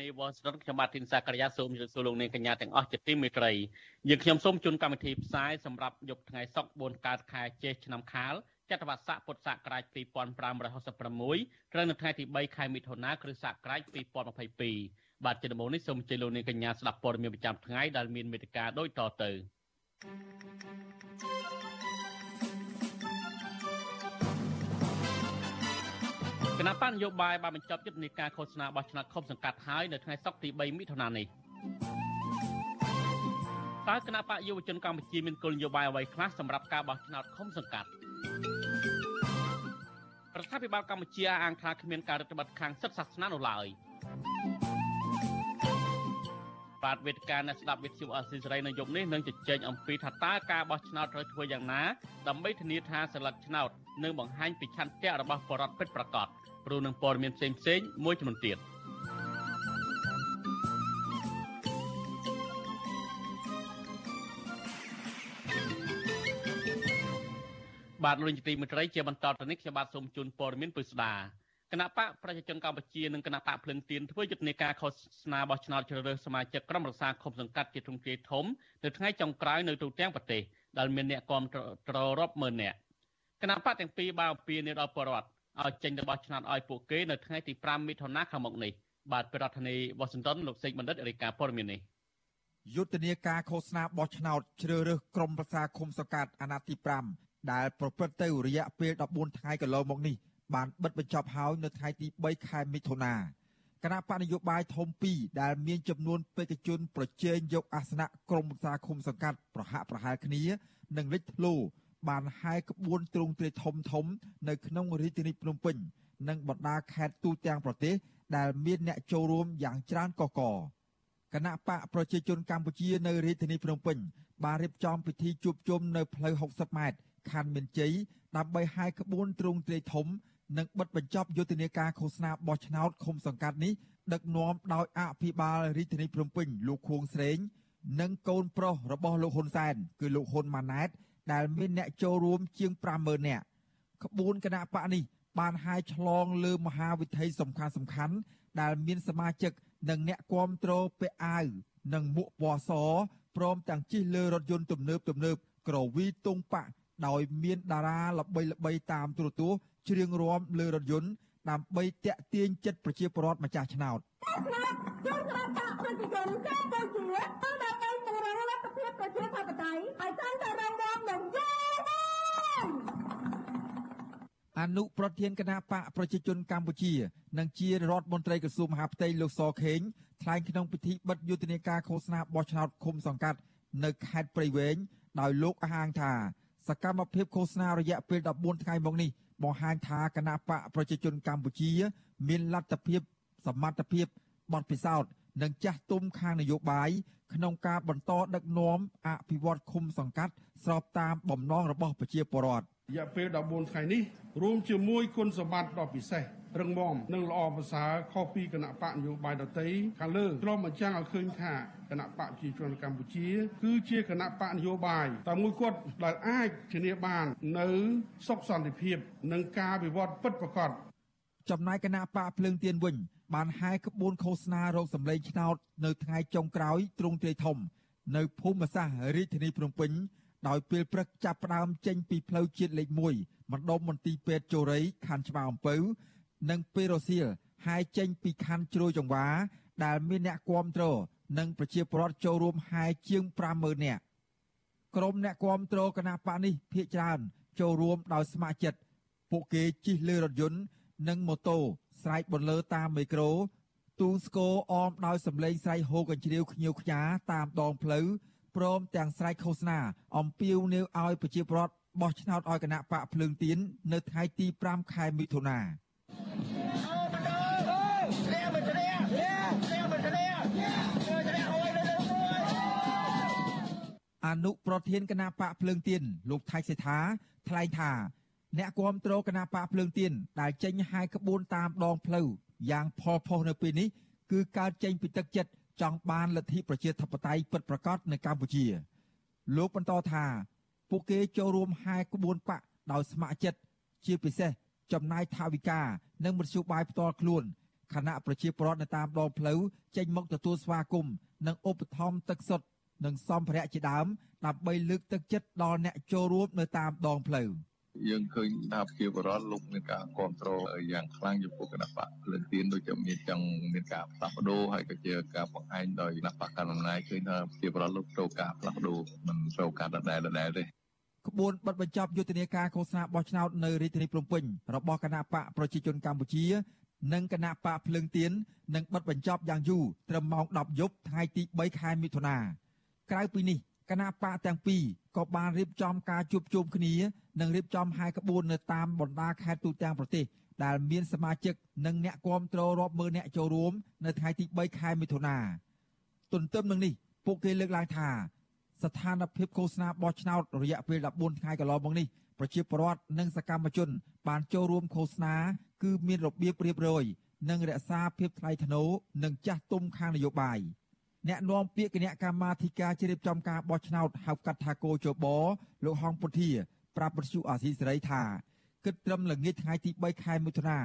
នាធិបតីវ៉ាស៊ីនតោនខ្ញុំបាទធីនសាករិយាសូមជម្រាបសួរលោកអ្នកកញ្ញាទាំងអស់ជាទីមេត្រីយើងខ្ញុំសូមជូនកម្មវិធីផ្សាយសម្រាប់យប់ថ្ងៃសុក្រ4កើតខែចេសឆ្នាំខាលចត្វាស័កពុទ្ធសករាជ2566ត្រូវនៅថ្ងៃទី3ខែមិថុនាគ្រិស្តសករាជ2022បាទជាដំបូងនេះសូមអញ្ជើញលោកអ្នកកញ្ញាស្ដាប់ព័ត៌មានប្រចាំថ្ងៃដែលមានមេត្តាដូចតទៅ គណៈបញ្ញយោបាយបានបញ្ចប់យុទ្ធនាការឃោសនាបោះឆ្នោតខុបសង្កាត់ហើយនៅថ្ងៃសុក្រទី3មិថុនានេះតើគណៈបកយុវជនកម្ពុជាមានគោលនយោបាយអ្វីខ្លះសម្រាប់ការបោះឆ្នោតឃុំសង្កាត់រដ្ឋាភិបាលកម្ពុជាអាងថាគ្មានការរដ្ឋបတ်ខាងសិទ្ធិសាសនានោះឡើយបាទវេទិកាអ្នកស្ដាប់វិទ្យុអស៊ីសេរីនៅយប់នេះនឹងជជែកអំពីថាតើការបោះឆ្នោតត្រូវធ្វើយ៉ាងណាដើម្បីធានាថាសិលឹកឆ្នោតនឹងបង្ហាញពីឆន្ទៈរបស់បរិវត្តពិតប្រាកដ ព្រោះនឹងព័ត៌មានផ្សេងផ្សេងមួយចំនួនទៀតបាទលោកនាយកទីមេត្រីជាបន្តទៅនេះខ្ញុំបាទសូមជូនព័ត៌មានពិស្ដាគណៈបកប្រជាជនកម្ពុជានិងគណៈបកភ្លឹងទៀនធ្វើយុទ្ធនាការឃោសនាបោះឆ្នោតជ្រើសរើសសមាជិកក្រុមរក្សាឃុំសង្កាត់ជាទ្រង់ទ្រាយធំនៅថ្ងៃចុងក្រោយនៅទូទាំងប្រទេសដែលមានអ្នកគាំទ្ររាប់ម៉ឺននាក់គណៈបកទាំងពីរបានអំពាវនាវដល់ប្រជាពលរដ្ឋ ឲ្យចេញទៅបោះឆ្នោតឲ្យពួកគេនៅថ្ងៃទី5មិថុនាខាងមុខនេះបាទប្រធានាធិបតីវ៉ាស៊ីនតោនលោកសេកបណ្ឌិតរាយការណ៍ព័ត៌មាននេះយុទ្ធនាការឃោសនាបោះឆ្នោតជ្រើសរើសក្រុមប្រឹក្សាឃុំសង្កាត់អាណត្តិទី5ដែលប្រព្រឹត្តទៅរយៈពេល14ថ្ងៃកន្លងមកនេះបានបិទបញ្ចប់ហើយនៅថ្ងៃទី3ខែមិថុនាគណៈបកនយោបាយធំ2ដែលមានចំនួនបេក្ខជន ប្រជែងយកអាសនៈក្រុមប្រឹក្សាឃុំសង្កាត់ប្រហាក់ប្រហែលគ្នានឹងលេចធ្លោ បានហាយក្បួនទ្រង់ទ្រាយធំធំ នៅក្នុងរាជធានីភ្នំពេញ និងបណ្ដាខេត្តទូទាំងប្រទេស ដែលមានអ្នកចូលរួមយ៉ាងច្រើនកកកគណៈបកប្រជាជនកម្ពុជានៅរាជធានីភ្នំពេញបានរៀបចំពិធីជួបជុំនៅផ្លូវ60ម៉ែត្រខណ្ឌមានជ័យដើម្បីហាយក្បួនទ្រង់ទ្រាយធំ និងបិទបញ្ចប់យុទ្ធនាការឃោសនាបោះឆ្នោតឃុំសង្កាត់នេះដឹកនាំដោយអភិបាលរាជធានីភ្នំពេញលោកខួងស្រេង និងកូនប្រុសរបស់លោកហ៊ុនសែនគឺលោកហ៊ុនម៉ាណែត ដែលមានអ្នកចូលរួមជាង50000នាក់ក្បួនគណៈបកនេះបានហាយឆ្លងលើមហាវិថីសំខាន់សំខាន់ដែលមានសមាជិកនិងអ្នកគាំទ្រពាក់អាវនិងមួកពណ៌សព្រមទាំងជិះលើរថយន្តទំនើបទំនើបក្រវីតុងប៉ដោយមានតារាល្បីល្បីតាមទូរទស្សន៍ច្រៀងរាំលើរថយន្តដើម្បីតាក់ទាញចិត្តប្រជាពលរដ្ឋម្ចាស់ឆ្នោតចូលក្របបកប្រជាជនកម្ពុជាដើម្បីពង្រឹងលទ្ធភាព ប្រជាធិបតេយ្យឲ្យកាន់តែរងរងនិងយូរអនុប្រធានគណៈបកប្រជាជនកម្ពុជា និងជារដ្ឋមន្ត្រីក្រសួងមហាផ្ទៃលោកសខេងថ្លែងក្នុងពិធីបិទយុទ្ធនាការឃោសនាបោះឆ្នោតឃុំសង្កាត់នៅខេត្តព្រៃវែងដោយលោកអះអាងថាសកម្មភាពឃោសនារយៈពេល14ថ្ងៃមកនេះបង្ហាញថាគណៈបកប្រជាជនកម្ពុជា មានលទ្ធភាពសមត្ថភាពបទពិសោធន៍ និងចាស់ទុំខាងនយោបាយក្នុងការបន្តដឹកនាំអភិវឌ្ឍឃុំសង្កាត់ស្របតាមបំណងរបស់ប្រជាពលរដ្ឋរយៈពេល14ថ្ងៃនេះរួមជាមួយគុណសម្បត្តិដ៏ពិសេសរឹងមាំនិងល្អប្រសើរខុសពីគណៈបកនយោបាយដទៃខាងលើទ្រាំបញ្ចាំងឲ្យឃើញថាគណៈបកប្រជាជនកម្ពុជា គឺជាគណៈបកនយោបាយតែមួយគត់ដែលអាចធានាបាននៅសុខសន្តិភាព និងការវិវត្តពិតប្រាកដចំណែកគណៈបកភ្លើងទៀនវិញ បានហែកក្បួនឃោសនារោគសម្លេងឆ្នោត នៅថ្ងៃចុងក្រោយទ្រង់ទ្រាយធំ នៅភូមិសាស្ត្ររាជធានីភ្នំពេញដោយពេលព្រឹកចាប់ផ្ដើមចេញពីផ្លូវជាតិលេខ1មណ្ឌលមន្ទីរពេទ្យជរ័យខណ្ឌច្បារអំពៅ និងពេលរសៀលហើយចេញពីខណ្ឌជ្រោយចង្វា ដែលមានអ្នកគាំទ្រនិងប្រជាពលរដ្ឋចូលរួមហើយជាង50000នាក់ក្រុមអ្នកគាំទ្រគណៈបកនេះភ ieck ច្រើនចូលរួមដោយស្ម័គ្រចិត្តពួកគេជិះលើរថយន្តនិងម៉ូតូ ស្រែកបន្លឺតាមមីក្រូទូស្គរអមដោយសម្លេងស្រែកហូកញ្ជ្រៀវខ្ញៀវខ្ញាតាមដងផ្លូវព្រមទាំងស្រែកឃោសនាអំពាវនាវឲ្យប្រជាពលរដ្ឋបោះឆ្នោតឲ្យគណៈបកភ្លើងទៀននៅថ្ងៃទី5ខែមិថុនាអនុប្រធានគណៈបកភ្លើងទៀនលោកថៃសេដ្ឋាថ្លែងថា អ្នកគាំទ្រគណៈបកភ្លើងទៀនដែលចេញហាយក្បួនតាមដងផ្លូវយ៉ាងផលផុសនៅពេលនេះគឺកើតចេញពីទឹកចិត្តចង់បានលទ្ធិប្រជាធិបតេយ្យពិតប្រាកដនៅកម្ពុជា លោកបន្តថាពួកគេចូលរួមហាយក្បួនបកដោយស្ម័គ្រចិត្តជាពិសេសចំណាយថវិកានិងមធ្យោបាយផ្ទាល់ខ្លួនខណៈប្រជាពលរដ្ឋនៅតាមដងផ្លូវចេញមកទទួលស្វាគមន៍និងឧបត្ថម្ភទឹកសុទ្ធនិងសម្ភារៈជាដើមដើម្បីលើកទឹកចិត្តដល់អ្នកចូលរួមនៅតាមដងផ្លូវ យើងឃើញថាប្រជាពលរដ្ឋលោកមានការគ្រប់គ្រងយ៉ាងខ្លាំងចំពោះគណៈបកលឿនទៀនដូចជាមានចង់មានការផ្លាស់ប្ដូរហើយក៏ជាការបង្ហាញដោយគណៈបកកណ្ដាលអំណាចឃើញថាប្រជាពលរដ្ឋលោកត្រូវការផ្លាស់ប្ដូរមិនត្រូវការដដែលដដែលទេក្បួនបិទបញ្ចប់យុទ្ធនាការឃោសនាបោះឆ្នោតនៅរាជធានីភ្នំពេញរបស់គណៈបកប្រជាជនកម្ពុជានិងគណៈបកភ្លើងទៀននឹងបិទបញ្ចប់យ៉ាងយូរត្រឹមម៉ោង10យប់ថ្ងៃទី3ខែមិថុនាក្រៅពីនេះ គណៈបកទាំងពីរក៏បានរៀបចំការជួបជុំគ្នានិងរៀបចំហាយក្បួននៅតាមបណ្ដាខេត្តទូទាំងប្រទេសដែលមានសមាជិកនិងអ្នកគាំទ្ររាប់ម៉ឺនអ្នកចូលរួមនៅថ្ងៃទី3ខែមិថុនាទន្ទឹមនឹងនេះពួកគេលើកឡើងថាស្ថានភាពឃោសនាបោះឆ្នោតរយៈពេល14ថ្ងៃកន្លងមកនេះប្រជាពលរដ្ឋនិងសកម្មជន បានចូលរួមឃោសនាគឺមានរបៀបរៀបរយនិងរក្សាភាពថ្លៃថ្នូរនិងចាស់ទុំខាងនយោបាយ អ្នកនាំពាក្យគណៈកម្មាធិការជ្រៀបចំការបោះឆ្នោតហៅកាត់ថាគោជបលោកហងពុធាប្រាប់វិទ្យុអាស៊ីសេរីថាគិតត្រឹមល្ងាចថ្ងៃទី3ខែមិថុនា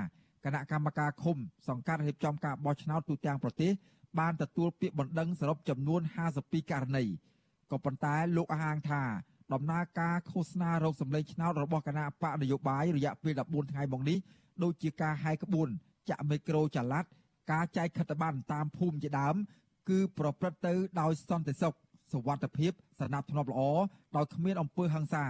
គណៈកម្មការឃុំសង្កាត់រៀបចំការបោះឆ្នោតទូទាំងប្រទេសបានទទួលពាក្យបណ្ដឹងសរុបចំនួន52ករណីក៏ប៉ុន្តែលោកអះអាងថាដំណើរការឃោសនារោគសម្លេងឆ្នោតរបស់គណៈបកនយោបាយរយៈពេល14ថ្ងៃមកនេះដូចជាការហាយក្បួនចាក់មីក្រូចល័តការចែកខិត្តប័ណ្ណតាមភូមិជាដើម គឺប្រព្រឹត្តទៅដោយសន្តិសុខសុវត្ថិភាពសណ្ដាប់ធ្នាប់ល្អដោយគ្មានអំពើហិង្សា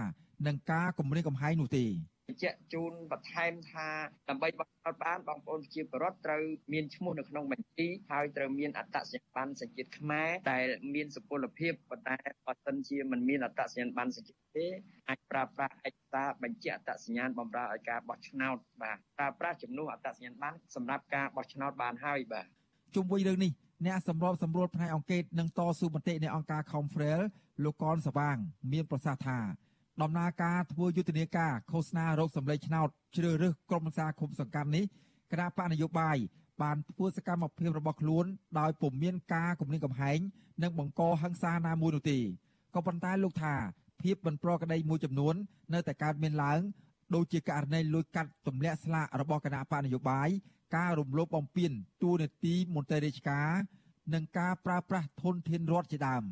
និងការគំរាមកំហែងនោះទេបញ្ជាក់ជូនបន្ថែមថាដើម្បីបោះឆ្នោតបានបងប្អូនប្រជាពលរដ្ឋត្រូវមានឈ្មោះនៅក្នុងបញ្ជីហើយត្រូវមានអត្តសញ្ញាណប័ណ្ណសញ្ជាតិខ្មែរដែលមានសុពលភាពប៉ុន្តែបើសិនជាមិនមានអត្តសញ្ញាណប័ណ្ណសញ្ជាតិទេអាចប្រើប្រាស់ឯកសារបញ្ជាក់អត្តសញ្ញាណបម្រើឲ្យការបោះឆ្នោតបាទប្រើប្រាស់ជំនួសអត្តសញ្ញាណប័ណ្ណសម្រាប់ការបោះឆ្នោតបានហើយបាទជុំវិញរឿងនេះ អ្នកសម្របសម្រួលផ្នែកអង្គការនិងតស៊ូមតិនៃអង្គការ Confrel លោកកនសវាង មានប្រសាសន៍ថាដំណើរការធ្វើយុទ្ធនាការឃោសនារោគសម្លេងឆ្នោតជ្រើសរើសក្រុមប្រឹក្សាគុំសង្កាត់នេះគណៈបកនយោបាយបានធ្វើសកម្មភាពរបស់ខ្លួនដោយពុំមានការគំរាមកំហែងនិងបង្កហិង្សាណាមួយនោះទេក៏ប៉ុន្តែលោកថាភាពមិនប្រក្រតីមួយចំនួន នៅតែកើតមានឡើង ដូចជាករណីលួចកាត់ទម្លាក់ស្លាករបស់គណៈបកនយោបាយការរំលោភបំពានទួលនីតិមន្ត្រីរាជការនិងការប្រើប្រាស់ធនធានរដ្ឋជាដើម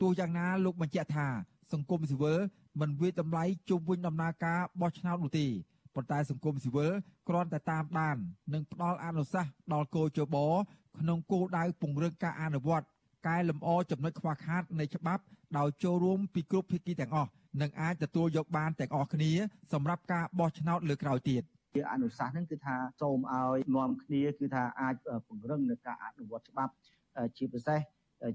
ទោះយ៉ាងណាលោកបញ្ជាក់ថា សង្គមស៊ីវិលមិនវាយតម្លៃជុំវិញដំណើរការបោះឆ្នោតនោះទេប៉ុន្តែសង្គមស៊ីវិលគ្រាន់តែតាមដាន និងផ្ដល់អនុសាសន៍ដល់គោចបក្នុងគោលដៅពង្រឹងការអនុវត្តកែលម្អចំណុចខ្វះខាតនៃច្បាប់ដោយចូលរួមពីគ្រប់ភាគីទាំងអស់ និងអាចទទួលយកបានទាំងអស់គ្នាសម្រាប់ការបោះឆ្នោតលើក្រោយទៀតជាអនុសាសន៍ហ្នឹងគឺថាសូមឲ្យនាំគ្នាគឺថាអាចពង្រឹងនៅការអនុវត្តច្បាប់ជាពិសេស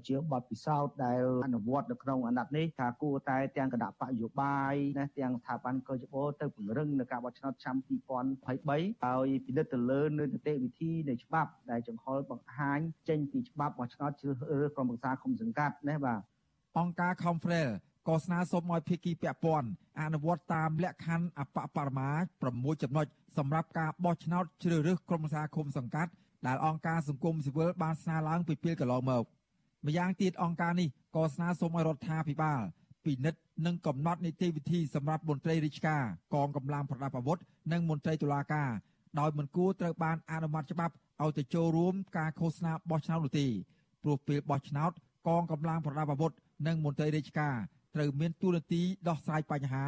ជាបទពិសោធន៍ដែលអនុវត្តនៅក្នុងអាណត្តិនេះថាគួរតែទាំងគណៈបកយោបាយណាទាំងស្ថាប័នកោជបទៅពង្រឹងនៅការបោះឆ្នោតឆ្នាំ2023ឲ្យពិនិត្យទៅលើនៅនីតិវិធីនៃច្បាប់ដែលចង្ហុលបង្ហាញចេញពីច្បាប់បោះឆ្នោតជ្រើសរើសក្រុមប្រឹក្សាគុំសង្កាត់ណាបាទអង្គការ Confrel ក៏ស្នើសុំឲ្យភាគីពាក់ព័ន្ធអនុវត្តតាមលក្ខខណ្ឌអបបរមា6ចំណុចសម្រាប់ការបោះឆ្នោតជ្រើសរើសក្រុមប្រឹក្សាគុំសង្កាត់ដែលអង្គការសង្គមស៊ីវិលបានស្នើឡើងពីពេលកន្លងមកម្យ៉ាងទៀតអង្គការនេះក៏ស្នើសុំឲ្យរដ្ឋាភិបាលពិនិត្យនិងកំណត់នីតិវិធីសម្រាប់មន្ត្រីរាជការកងកម្លាំងប្រដាប់អាវុធនិងមន្ត្រីតុលាការដោយមិនគួរត្រូវបានអនុម័តច្បាប់ឲ្យទៅចូលរួមការឃោសនាបោះឆ្នោតនោះទេព្រោះពេលបោះឆ្នោតកងកម្លាំងប្រដាប់អាវុធនិងមន្ត្រីរាជការ ត្រូវមានទួនាទីដោះស្រាយបញ្ហា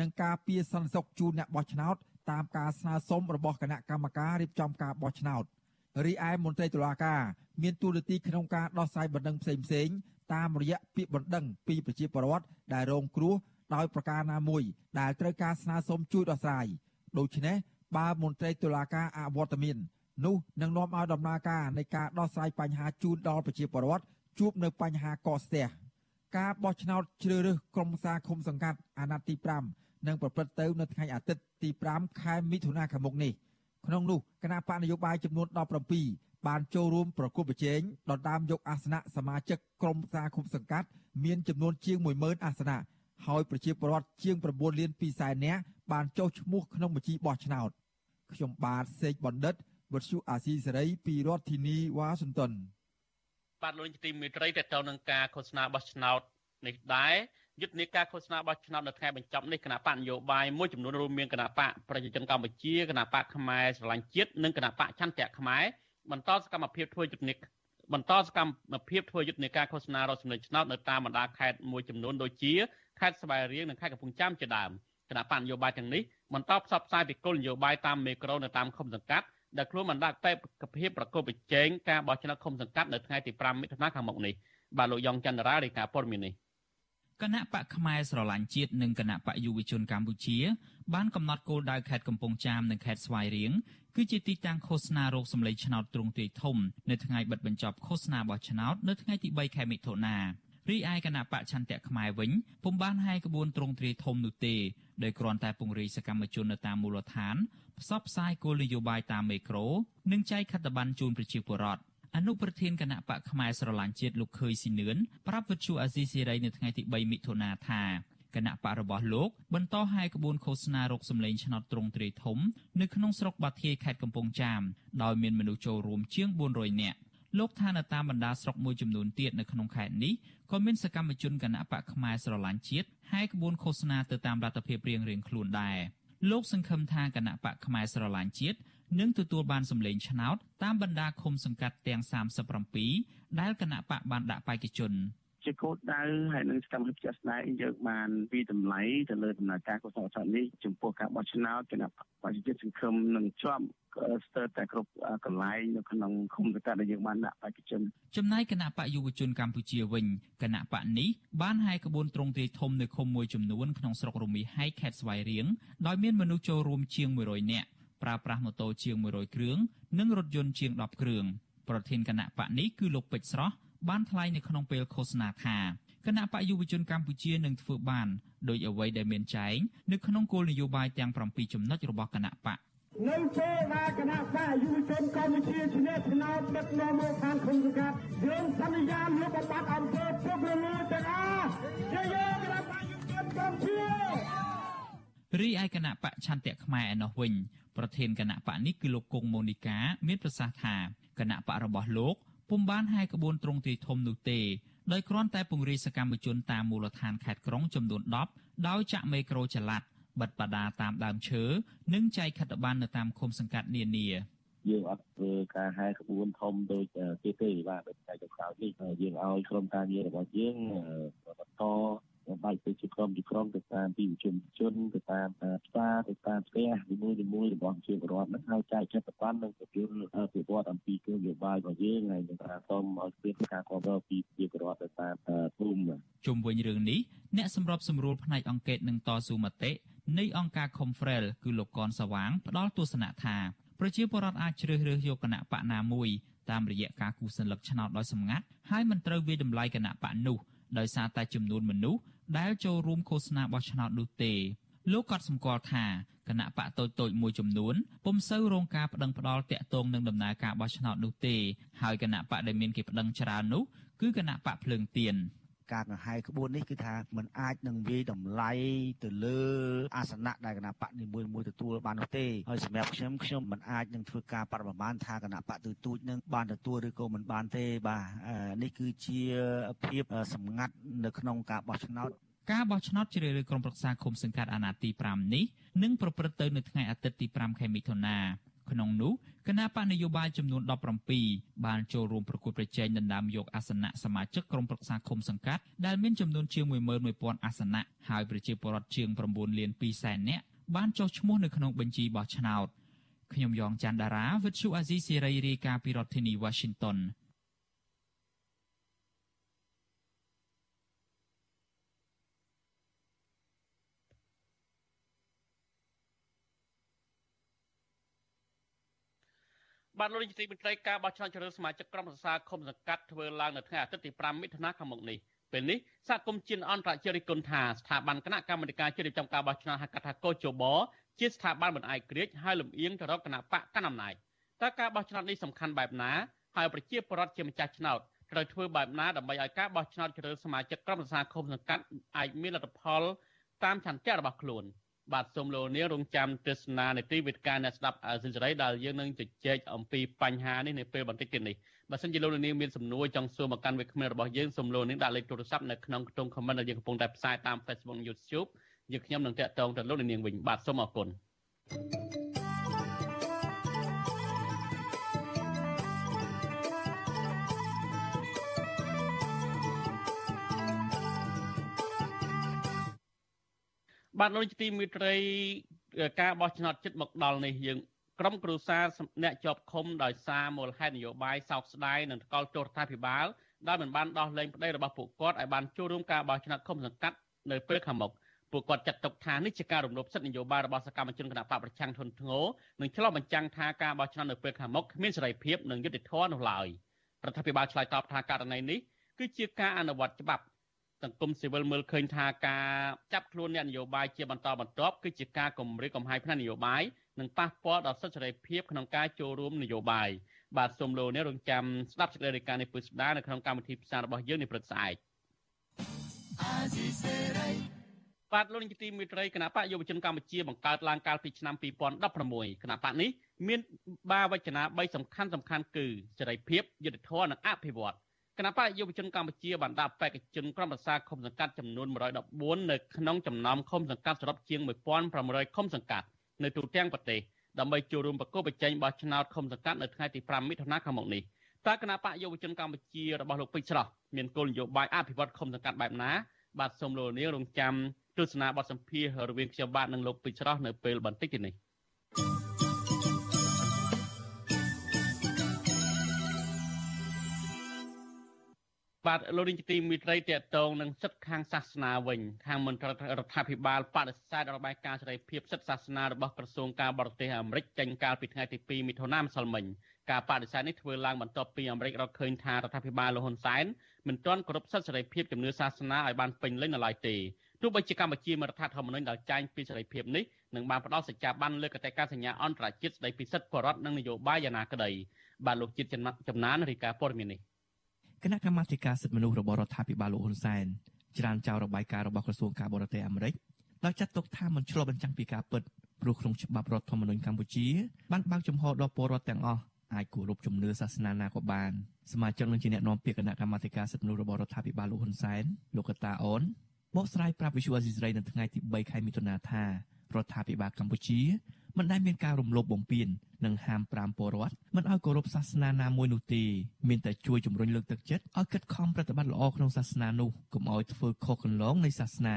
និងការពារសន្តិសុខជូនអ្នកបោះឆ្នោតតាមការស្នើសុំរបស់គណៈកម្មការរៀបចំការបោះឆ្នោតរីឯមន្ត្រីតុលាការមានទូរនទីក្នុងការដោះស្រាយបណ្ដឹងផ្សេងផ្សេងតាមរយៈពាក្យបណ្ដឹងពីប្រជាពលរដ្ឋដែលរងគ្រោះដោយប្រការណាមួយដែលត្រូវការស្នើសុំជួយដោះស្រាយដូច្នេះបើមន្ត្រីតុលាការអវត្តមាននោះនឹងនាំឲ្យដំណើរការនៃការដោះស្រាយបញ្ហាជូនដល់ប្រជាពលរដ្ឋជួបនៅបញ្ហាកកស្ទះ ការបោះឆ្នោតជ្រើសរើសក្រុមសាឃុំសង្កាត់អាណត្តិទី5នឹងប្រព្រឹត្តទៅនៅថ្ងៃអាទិត្យទី5ខែមិថុនាខាងមុខនេះក្នុងនោះគណៈបកនយោបាយចំនួន17បានចូលរួមប្រគល់ប្រជែងដណ្ដើមយកអាសនៈសមាជិកក្រុមប្រឹក្សាគុំសង្កាត់មានចំនួនជាង10000អាសនៈហើយប្រជាពលរដ្ឋជាង9លាន2សែននាក់បានចុះឈ្មោះក្នុងបញ្ជីបោះឆ្នោតខ្ញុំបាទសេកបណ្ឌិតវុទ្ធុអាស៊ីសេរីពីរដ្ឋធានីវ៉ាស៊ីនតោន បាទលោកទីមេត្រីតទៅនឹងការឃោសនាបោះឆ្នោតនេះដែរយុទ្ធនាការឃោសនាបោះឆ្នោតនៅថ្ងៃបញ្ចប់នេះគណៈបកនយោបាយមួយចំនួនរួមមានគណៈបកប្រជាជនកម្ពុជាគណៈបកខ្មែរស្រឡាញ់ជាតិនិងគណៈបកចន្ទៈខ្មែរបន្តសកម្មភាពធ្វើយុទ្ធនាបន្តសកម្មភាពធ្វើយុទ្ធនាការឃោសនារកសម្លេងឆ្នោតនៅតាមបណ្ដាខេត្តមួយចំនួនដូចជាខេត្តស្វាយរៀងនិងខេត្តកំពង់ចាមជាដើមគណៈបកនយោបាយទាំងនេះបន្តផ្សព្វផ្សាយពីគោលនយោបាយតាមមេក្រូនៅតាមឃុំសង្កាត់ ដែលខ្លួនបានដាក់បេក្ខភាពប្រកបប្រជែងការបោះឆ្នោតឃុំសង្កាត់នៅថ្ងៃទី5មិថុនាខាងមុខនេះបាទលោកយ៉ងច័ន្ទរារាយការណ៍ព័ត៌មាននេះគណៈបកខ្មែរស្រឡាញ់ជាតិនិងគណៈបកយុវជនកម្ពុជា បានកំណត់គោលដៅខេត្តកំពង់ចាមនិងខេត្តស្វាយរៀងគឺជាទីតាំងឃោសនារោគសម្លេងឆ្នោតទ្រង់ទ្រាយធំនៅថ្ងៃបិទបញ្ចប់ឃោសនាបោះឆ្នោតនៅថ្ងៃទី3ខែមិថុនារីឯគណៈបកឆន្ទៈខ្មែរវិញពុំបានហាយក្បួនទ្រង់ទ្រាយធំនោះទេ ដោយគ្រាន់តែពង្រីកសកម្មជននៅតាមមូលដ្ឋានផ្សព្វផ្សាយគោលនយោបាយតាមមេក្រូនិងចែកខិត្តប័ណ្ណជូនប្រជាពលរដ្ឋអនុប្រធានគណៈបកផ្នែកស្រឡាញ់ជាតិលោកខើយស៊ីនឿនប្រាប់វិទ្យុអាស៊ីសេរីនៅថ្ងៃទី3មិថុនាថាគណៈបករបស់លោកបន្តហាយក្បួនឃោសនារកសម្លេងឆ្នោតត្រង់ទ្រាយធំ នៅក្នុងស្រុកបាធាយខេត្តកំពង់ចាមដោយមានមនុស្សចូលរួមជាង400នាក់ លោកថានៅតាមបណ្ដាស្រុកមួយចំនួនទៀតនៅក្នុងខេត្តនេះក៏មានសកម្មជនគណៈបកផ្នែកស្រឡាញ់ជាតិហាយក្បួនឃោសនាទៅតាមរដ្ឋភាពរៀងៗខ្លួនដែរលោកសង្ឃឹមថាគណៈបកផ្នែកស្រឡាញ់ជាតិនឹងទទួលបានសម្លេងឆ្នោតតាមបណ្ដាឃុំសង្កាត់ទាំង37ដែលគណៈបកបានដាក់បេក្ខជនជាគោលដៅហើយនឹងសកម្មភាពជាក់ស្ដែងយើងបានពីតម្លៃទៅលើដំណើរការកសោតនេះចំពោះការបោះឆ្នោតគណៈប្រជាជាតិសង្ឃឹមនឹងជាប់ ស្ទើរតែគ្រប់កន្លែងនៅក្នុងឃុំសង្កាត់ដែលយើងបានដាក់បេក្ខជនចំណែកគណៈបកយុវជនកម្ពុជាវិញគណៈបកនេះបានហាយក្បួនត្រង់ទ្រាយធំនៅឃុំមួយចំនួនក្នុងស្រុករមីហែកខេត្តស្វាយរៀងដោយមានមនុស្សចូលរួមជាង100នាក់ប្រើប្រាស់ម៉ូតូជាង100គ្រឿងនិងរថយន្តជាង10គ្រឿងប្រធានគណៈបកនេះគឺលោកពេជ្រស្រស់បានថ្លែងនៅក្នុងពេលឃោសនាថាគណៈបកយុវជនកម្ពុជានឹងធ្វើបានដោយអ្វីដែលមានចែងនៅក្នុងគោលនយោបាយទាំង7ចំណុចរបស់គណៈបក នៅពេលដែលគណៈបកយុវជនកម្ពុជាជាអ្នកឆ្នោតដឹកនាំមកខាងគុំសង្កាត់យើងសន្យាលុបបំបាត់អំពើពុករលួយទាំងអស់ជាយើងគណៈបកយុវជនកម្ពុជារីឯគណៈបកឆន្ទៈខ្មែរឯណោះវិញប្រធានគណៈបកនេះគឺលោកគង់ម៉ូនីកាមានប្រសាសន៍ថាគណៈបករបស់លោកពុំបានហាយក្បួនត្រង់ទ្រាយធំនោះទេដោយគ្រាន់តែពង្រាយសកម្មជនតាមមូលដ្ឋានខេត្តក្រុងចំនួន10ដោយចាក់មេក្រូចល័ត បិទបដាតាមដើមឈើនិងចែកខិត្តប័ណ្ណនៅតាមឃុំសង្កាត់នានាយើងអត់ធ្វើការហែក្បួនធំដូចទេទេបាទដូចតែចុងក្រោយនេះយើងឲ្យក្រុមការងាររបស់យើងបន្ត បែកទៅជាក្រុមជាក្រុមទៅតាមទីប្រជុំជនទៅតាមផ្សារទៅតាមផ្ទះនីមួយនីមួយរបស់ជាពលរដ្ឋនឹងហើយចែកចាត់បាននឹងប្រយោជន៍ពីវត្តអំពីគោលនយោបាយរបស់យើងហើយនឹងថាសូមឲ្យស្ពានការគ្រប់គ្រងពីជាពលរដ្ឋទៅតាមភូមិជុំវិញរឿងនេះអ្នកសម្របសម្រួលផ្នែកអង្គការនឹងតស៊ូមតិនៃអង្គការ Confrel គឺលោកកនសវាងផ្ដល់ទស្សនៈថាប្រជាពលរដ្ឋអាចជ្រើសរើសយកគណៈបកណាមួយតាមរយៈការគូសញ្ញលឹកឆ្នោតដោយសម្ងាត់ហើយមិនត្រូវវាតម្លៃគណៈបកនោះដោយសារតែចំនួនមនុស្ស ដែលចូលរួមឃោសនាបោះឆ្នោតនោះទេលោកក៏សម្គាល់ថាគណៈបកតូចតូចមួយចំនួនពុំសូវរងការប្តឹងផ្តល់តាក់ទងនឹងដំណើរការបោះឆ្នោតនោះទេហើយគណៈបកដែលមានគេប្តឹងច្រើននោះគឺគណៈបកភ្លើងទៀន ការកង្ហែក្បួននេះគឺថាมันអាចនឹងវាយតម្លៃទៅលើអាសនៈដែលគណៈបកនីមួយមួយទទួលបាននោះទេហើយសម្រាប់ខ្ញុំខ្ញុំមិនអាចនឹងធ្វើការបប្រមាណថាគណៈបកទូទូចនឹងបានទទួលឬក៏មិនបានទេបាទនេះគឺជាភាពសម្ងាត់នៅក្នុងការបោះឆ្នោតការបោះឆ្នោតជ្រើសរើសក្រុមប្រឹក្សាឃុំសង្កាត់អាណត្តិទី5នេះនឹងប្រព្រឹត្តទៅនៅថ្ងៃអាទិត្យទី5ខែមិថុនា ក្នុងនោះគណៈបកនយោបាយចំនួន17បានចូលរួមប្រគល់ប្រជែងដណ្ដើមយកអាសនៈសមាជិកក្រុមប្រឹក្សាឃុំសង្កាត់ដែលមានចំនួនជាង11000អាសនៈហើយប្រជាពលរដ្ឋជាង9លាន2សែននាក់បានចុះឈ្មោះនៅក្នុងបញ្ជីបោះឆ្នោតខ្ញុំយ៉ងច័ន្ទដារាវិទ្យុអាស៊ីសេរីរាយការណ៍ពីរដ្ឋធានី Washington បាទលោកនាយកទីមេត្រីការបោះឆ្នោតជ្រើសរើសសមាជិកក្រុមប្រឹក្សាឃុំសង្កាត់ធ្វើឡើងនៅថ្ងៃអាទិត្យទី5មិថុនាខាងមុខនេះពេលនេះសហគមន៍ជាតិអន្តរជាតិរិះគន់ថាស្ថាប័នគណៈកម្មាធិការជ្រើសរើសការបោះឆ្នោតហៅកាត់ថាកោជបជាស្ថាប័នមិនអាយក្រិចហើយលំអៀងទៅរកគណៈបកកណ្ដាលអំណាចតើការបោះឆ្នោតនេះសំខាន់បែបណាហើយប្រជាពលរដ្ឋជាម្ចាស់ឆ្នោតត្រូវធ្វើបែបណាដើម្បីឲ្យការបោះឆ្នោតជ្រើសសមាជិកក្រុមប្រឹក្សាឃុំសង្កាត់អាចមានលទ្ធផលតាមឆន្ទៈរបស់ខ្លួន បាទសូមលោកនាងរងចាំទស្សនានីតិវិទ្យាអ្នកស្ដាប់អាស៊ីសេរីដែលយើងនឹងជជែកអំពីបញ្ហានេះនៅពេលបន្តិចទៀតនេះបើសិនជាលោកនាងមានសំណួរចង់សួរមកកាន់វិក្កាមរបស់យើងសូមលោកនាងដាក់លេខទូរស័ព្ទនៅក្នុងខ្ទង់ comment ដែលយើងកំពុងតែផ្សាយតាម Facebook YouTube យើងខ្ញុំនឹងតាក់ទងទៅលោកនាងវិញបាទសូមអរគុណ thank you បាទលោកទីមេត្រីការបោះឆ្នោតចិត្តមកដល់នេះយើងក្រុមគ្រួសារអ្នកជាប់ឃុំដោយសារមូលហេតុនយោបាយសោកស្ដាយនិងថ្កោលទោសរដ្ឋាភិបាលដែលមិនបានដោះលែងប្តីរបស់ពួកគាត់ឲ្យបានចូលរួមការបោះឆ្នោតឃុំសង្កាត់នៅពេលខាងមុខពួកគាត់ចាត់ទុកថានេះជាការរំលោភសិទ្ធិនយោបាយរបស់សកម្មជនគណបកប្រឆាំងធនធ្ងរនិងឆ្លោះបញ្ចាំងថាការបោះឆ្នោតនៅពេលខាងមុខគ្មានសេរីភាពនិងយុត្តិធម៌នោះឡើយរដ្ឋាភិបាលឆ្លើយតបថាករណីនេះគឺជាការអនុវត្តច្បាប់ សង្គមស៊ីវិលមើលឃើញថាការចាប់ខ្លួនអ្នកនយោបាយជាបន្តបន្ទាប់គឺជាការគម្រាមកំហែងផ្នែកនយោបាយនិងប៉ះពាល់ដល់សិទ្ធិសេរីភាពក្នុងការចូលរួមនយោបាយបាទសូមលោកអ្នករងចាំស្ដាប់សេចក្តីរាយការណ៍នេះពុស្ដានៅក្នុងកម្មវិធីផ្សាយរបស់យើងនេះព្រឹកស្អែកបាទលោកនាយកទីមេត្រីគណៈបកយុវជនកម្ពុជាបង្កើតឡើងកាលពីឆ្នាំ2016គណៈបកនេះមាន បាវចនា3សំខាន់សំខាន់គឺសេរីភាពយុត្តិធម៌និងអភិវឌ្ឍ គណៈបកយុវជនកម្ពុជាបានដាក់បេក្ខជនក្រុមប្រឹក្សាឃុំសង្កាត់ចំនួន114នៅក្នុងចំណោមឃុំសង្កាត់សរុបជាង1500ឃុំសង្កាត់នៅទូទាំងប្រទេសដើម្បីចូលរួមប្រកួតប្រជែងបោះឆ្នោតឃុំសង្កាត់នៅថ្ងៃទី5មិថុនាខាងមុខនេះតើគណៈបកយុវជនកម្ពុជារបស់លោកពេជ្រស្រស់មានគោលនយោបាយអភិវឌ្ឍឃុំសង្កាត់បែបណាបាទសូមលោកនាងរងចាំទស្សនាបទសម្ភាសន៍រវាងខ្ញុំបាទនិងលោកពេជ្រស្រស់នៅពេលបន្តិចទៀតនេះ បាទលោកនាយកទីមេត្រីតេតងនឹងសិទ្ធិខាងសាសនាវិញខាងមន្ត្រីរដ្ឋាភិបាលបដិសេធរបាយការណ៍សេរីភាពសិទ្ធិសាសនារបស់ក្រសួងការបរទេសអាមេរិកចេញកាលពីថ្ងៃទី2មិថុនាម្សិលមិញការបដិសេធនេះធ្វើឡើងបន្ទាប់ពីអាមេរិករកឃើញថារដ្ឋាភិបាលលហ៊ុនសែនមិនទាន់គោរពសិទ្ធិសេរីភាពជំនឿសាសនាឲ្យបានពេញលេញនៅឡើយទេទោះបីជាកម្ពុជាមានរដ្ឋធម្មនុញ្ញដែលចែងពីសេរីភាពនេះនឹងបានផ្ដល់សច្ចាប័នលើកតេការសញ្ញាអន្តរជាតិស្តីពីសិទ្ធិបរដ្ឋនិងនយោបាយយ៉ាងណាក្តីបាទលោកជាតិចំណានរាយការណ៍ព័ត៌មាននេះ គណៈកម្មាធិការសិទ្ធិមនុស្សរបស់រដ្ឋាភិបាលលោកហ៊ុនសែនច្រានចោលរបាយការណ៍របស់ក្រសួងការបរទេសអាមេរិកដោយចាត់ទុកថាមិនឆ្លុះបញ្ចាំងពីការពិតព្រោះក្នុងច្បាប់រដ្ឋធម្មនុញ្ញកម្ពុជាបានបើកចំហដល់ពលរដ្ឋទាំងអស់អាចគោរពជំនឿសាសនាណាក៏បានសមាជិកនឹងជាអ្នកនាំពាក្យគណៈកម្មាធិការសិទ្ធិមនុស្សរបស់រដ្ឋាភិបាលលោកហ៊ុនសែនលោកកតាអូនបកស្រាយប្រាប់វិសុវអេស៊ីសរ៉ៃនៅថ្ងៃទី3ខែមិថុនាថារដ្ឋាភិបាលកម្ពុជា មិនដែលមានការរំលោភបំពាននិងហាមប្រាមពលរដ្ឋមិនឲ្យគោរពសាសនាណាមួយនោះទេមានតែជួយជំរុញលើកទឹកចិត្តឲ្យខិតខំប្រតិបត្តិល្អក្នុងសាសនានោះកុំឲ្យធ្វើខុសកន្លងនៃសាសនា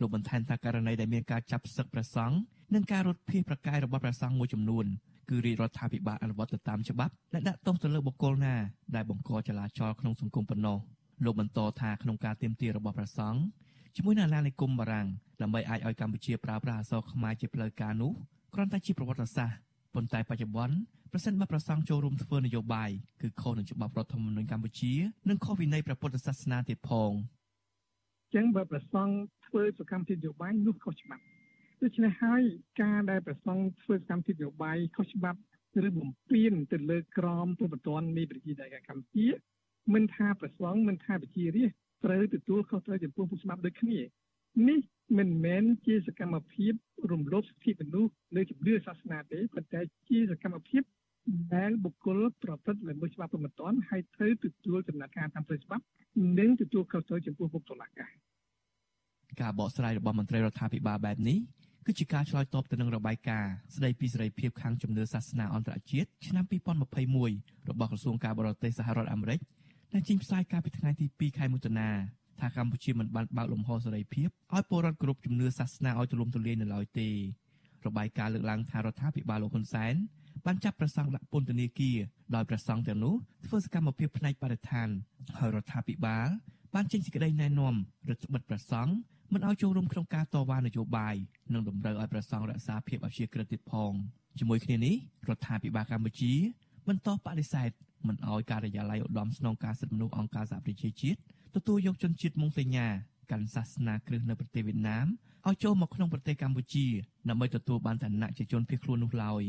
លោកបន្ថែមថាករណីដែលមានការចាប់សឹកប្រសង់និងការរត់ភៀសប្រកាយរបស់ប្រសង់មួយចំនួនគឺរាជរដ្ឋាភិបាលអនុវត្តទៅតាមច្បាប់ដែលដាក់ទោសទៅលើបុគ្គលណាដែលបង្កចលាចលក្នុងសង្គមប៉ុណ្ណោះលោកបន្តថាក្នុងការទៀមទារបស់ប្រសង់ជាមួយនឹងអាណានិគមបារាំងដើម្បីអាចឲ្យកម្ពុជាប្រើប្រាស់អក្សរខ្មែរជាផ្លូវការនោះ គ្រាន់តែជាប្រវត្តិសាស្ត្រប៉ុន្តែបច្ចុប្បន្នប្រសិនបើប្រសង់ចូលរួមធ្វើនយោបាយគឺខុសនឹងច្បាប់រដ្ឋធម្មនុញ្ញកម្ពុជានិងខុសវិន័យព្រះពុទ្ធសាសនាទៀតផងចឹងបើប្រសង់ធ្វើសកម្មភាពនយោបាយនោះខុសច្បាប់ដូច្នេះហើយការដែលប្រសង់ធ្វើសកម្មភាពនយោបាយខុសច្បាប់ឬបំពេញទៅលើក្រមព្រំប្រទាននៃប្រជាធិបតេយ្យកម្ពុជាមិនថាប្រសង់មិនថាប្រជារាស្ត្រត្រូវទទួលខុសត្រូវចំពោះពុទ្ធច្បាប់ដូចគ្នា នេះមិនមែនជាសកម្មភាពរំលោភសិទ្ធិមនុស្សលើជំនឿសាសនាទេប៉ុន្តែជាសកម្មភាពដែលបុគ្គលប្រព្រឹត្តល្មើសច្បាប់ប្រមត្តនហើយត្រូវទទួលចំណាត់ការតាមផ្លូវច្បាប់និងទទួលខុសត្រូវចំពោះមុខតុលាការការបកស្រាយរបស់មន្ត្រីរដ្ឋាភិបាលបែបនេះគឺជាការឆ្លើយតបទៅនឹងរបាយការណ៍ស្ដីពីសេរីភាពខាងជំនឿសាសនាអន្តរជាតិឆ្នាំ2021របស់ក្រសួងការបរទេសសហរដ្ឋអាមេរិកដែលចេញផ្សាយកាលពីថ្ងៃទី2ខែមិថុនា ថាកម្ពុជាមិនបានបើកលំហសេរីភាពឲ្យពលរដ្ឋគ្រប់ជំនឿសាសនាឲ្យទូលំទូលាយនៅឡើយទេរបាយការណ៍លើកឡើងថារដ្ឋាភិបាលលោកហ៊ុនសែនបានចាប់ប្រសង់ដាក់ពន្ធនាគារដោយប្រសង់ទាំងនោះធ្វើសកម្មភាពផ្នែកបរិស្ថានហើយរដ្ឋាភិបាលបានចេញសេចក្តីណែនាំរដ្ឋបិទប្រសង់មិនឲ្យចូលរួមក្នុងការតវ៉ានយោបាយនិងតម្រូវឲ្យប្រសង់រក្សាភាពអព្យាក្រឹតទៀតផងជាមួយគ្នានេះរដ្ឋាភិបាលកម្ពុជាបន្តបដិសេធមិនឲ្យការិយាល័យឧត្តមស្នងការសិទ្ធិមនុស្សអង្គការសហប្រជាជាតិ ទទួលយកជនជាតិម៉ុងតេញ៉ាកាន់សាសនាគ្រឹះនៅប្រទេសវៀតណាមឲ្យចូលមកក្នុងប្រទេសកម្ពុជាដើម្បីទទួលបានឋានៈជាជនភៀសខ្លួននោះឡើយ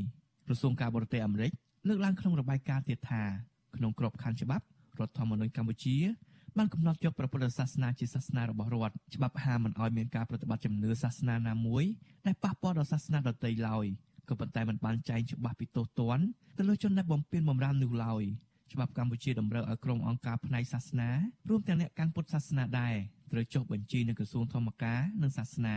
ក្រសួងការបរទេសអាមេរិកលើកឡើងក្នុងរបាយការណ៍ទៀតថាក្នុងក្របខ័ណ្ឌច្បាប់រដ្ឋធម្មនុញ្ញកម្ពុជាបានកំណត់យកព្រះពុទ្ធសាសនាជាសាសនារបស់រដ្ឋច្បាប់ហាមមិនឲ្យមានការប្រតិបត្តិជំនឿសាសនាណាមួយដែលប៉ះពាល់ដល់សាសនាដទៃឡើយក៏ប៉ុន្តែมันបានចែងច្បាស់ពីទោសទណ្ឌទៅលើជនដែលបំពានបំរាមនោះឡើយ ច្បាប់កម្ពុជាតម្រូវឲ្យក្រុមអង្គការផ្នែកសាសនារួមទាំងអ្នកកាន់ពុទ្ធសាសនាដែរត្រូវចុះបញ្ជីនៅក្រសួងធម្មការនិងសាសនា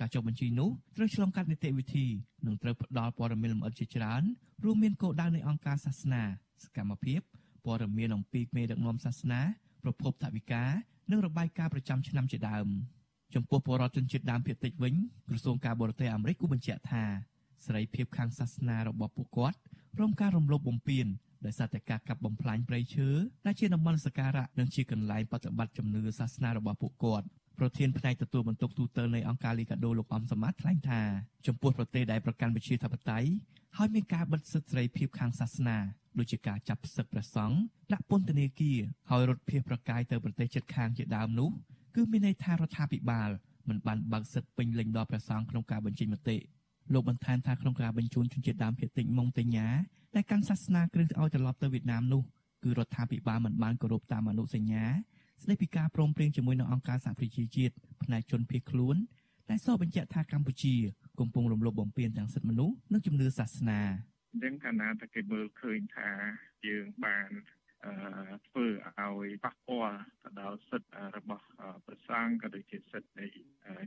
ការចុះបញ្ជីនោះត្រូវឆ្លងកាត់នីតិវិធីនិងត្រូវផ្ដល់ព័ត៌មានលម្អិតជាច្រើនរួមមានគោលដៅនៃអង្គការសាសនាសកម្មភាពព័ត៌មានអំពីមេដឹកនាំសាសនាប្រភពថវិកានិងរបាយការណ៍ប្រចាំឆ្នាំជាដើមចំពោះពលរដ្ឋជនជាតិដើមភាគតិចវិញក្រសួងការបរទេសអាមេរិកគូបញ្ជាក់ថាសេរីភាពខាងសាសនារបស់ពួកគាត់ព្រមការរំលោភបំពាន ដោយសារតែការកាប់បំផ្លាញព្រៃឈើដែលជាតំបន់សក្ការៈនិងជាកន្លែងបប្រតិបត្តិជំនឿសាសនារបស់ពួកគាត់ប្រធានផ្នែកទទួលបន្ទុកទូតនៃអង្គការលីកាដូលោកអំសមត្ថថ្លែងថាចំពោះប្រទេសដែលប្រកាន់វិជាធិបតេយ្យហើយមានការបិទសិទ្ធិសេរីភាពខាងសាសនាដូចជាការចាប់ផ្សឹកព្រះសង្ឃដាក់ពន្ធនាគារហើយរត់ភៀសប្រកាយទៅប្រទេសជិតខាងជាដើមនោះគឺមានន័យថារដ្ឋាភិបាលមិនបានបើកសិទ្ធិពេញលេញដល់ព្រះសង្ឃក្នុងការបញ្ចេញមតិលោកបន្ថែមថាក្នុងការបញ្ជូនជនជាតិដើមភាគតិចម៉ុងតេញ៉ា ដែលកាន់សាសនាគ្រិស្តឲ្យត្រឡប់ទៅវៀតណាមនោះគឺរដ្ឋាភិបាលមិនបានគោរពតាមអនុសញ្ញាស្តីពីការព្រមព្រៀងជាមួយនឹងអង្គការសហប្រជាជាតិផ្នែកជនភៀសខ្លួនដែលសរបញ្ជាក់ថាកម្ពុជាកំពុងរំលោភបំពានទាំងសិទ្ធិមនុស្សនិងជំនឿសាសនាអញ្ចឹងកាលណាតែគេមើលឃើញថាយើងបានអឺ ធ្វើឲ្យប៉ះពាល់ទៅដល់សិទ្ធិរបស់ប្រសង់ក៏ដូចជាសិទ្ធិនៃ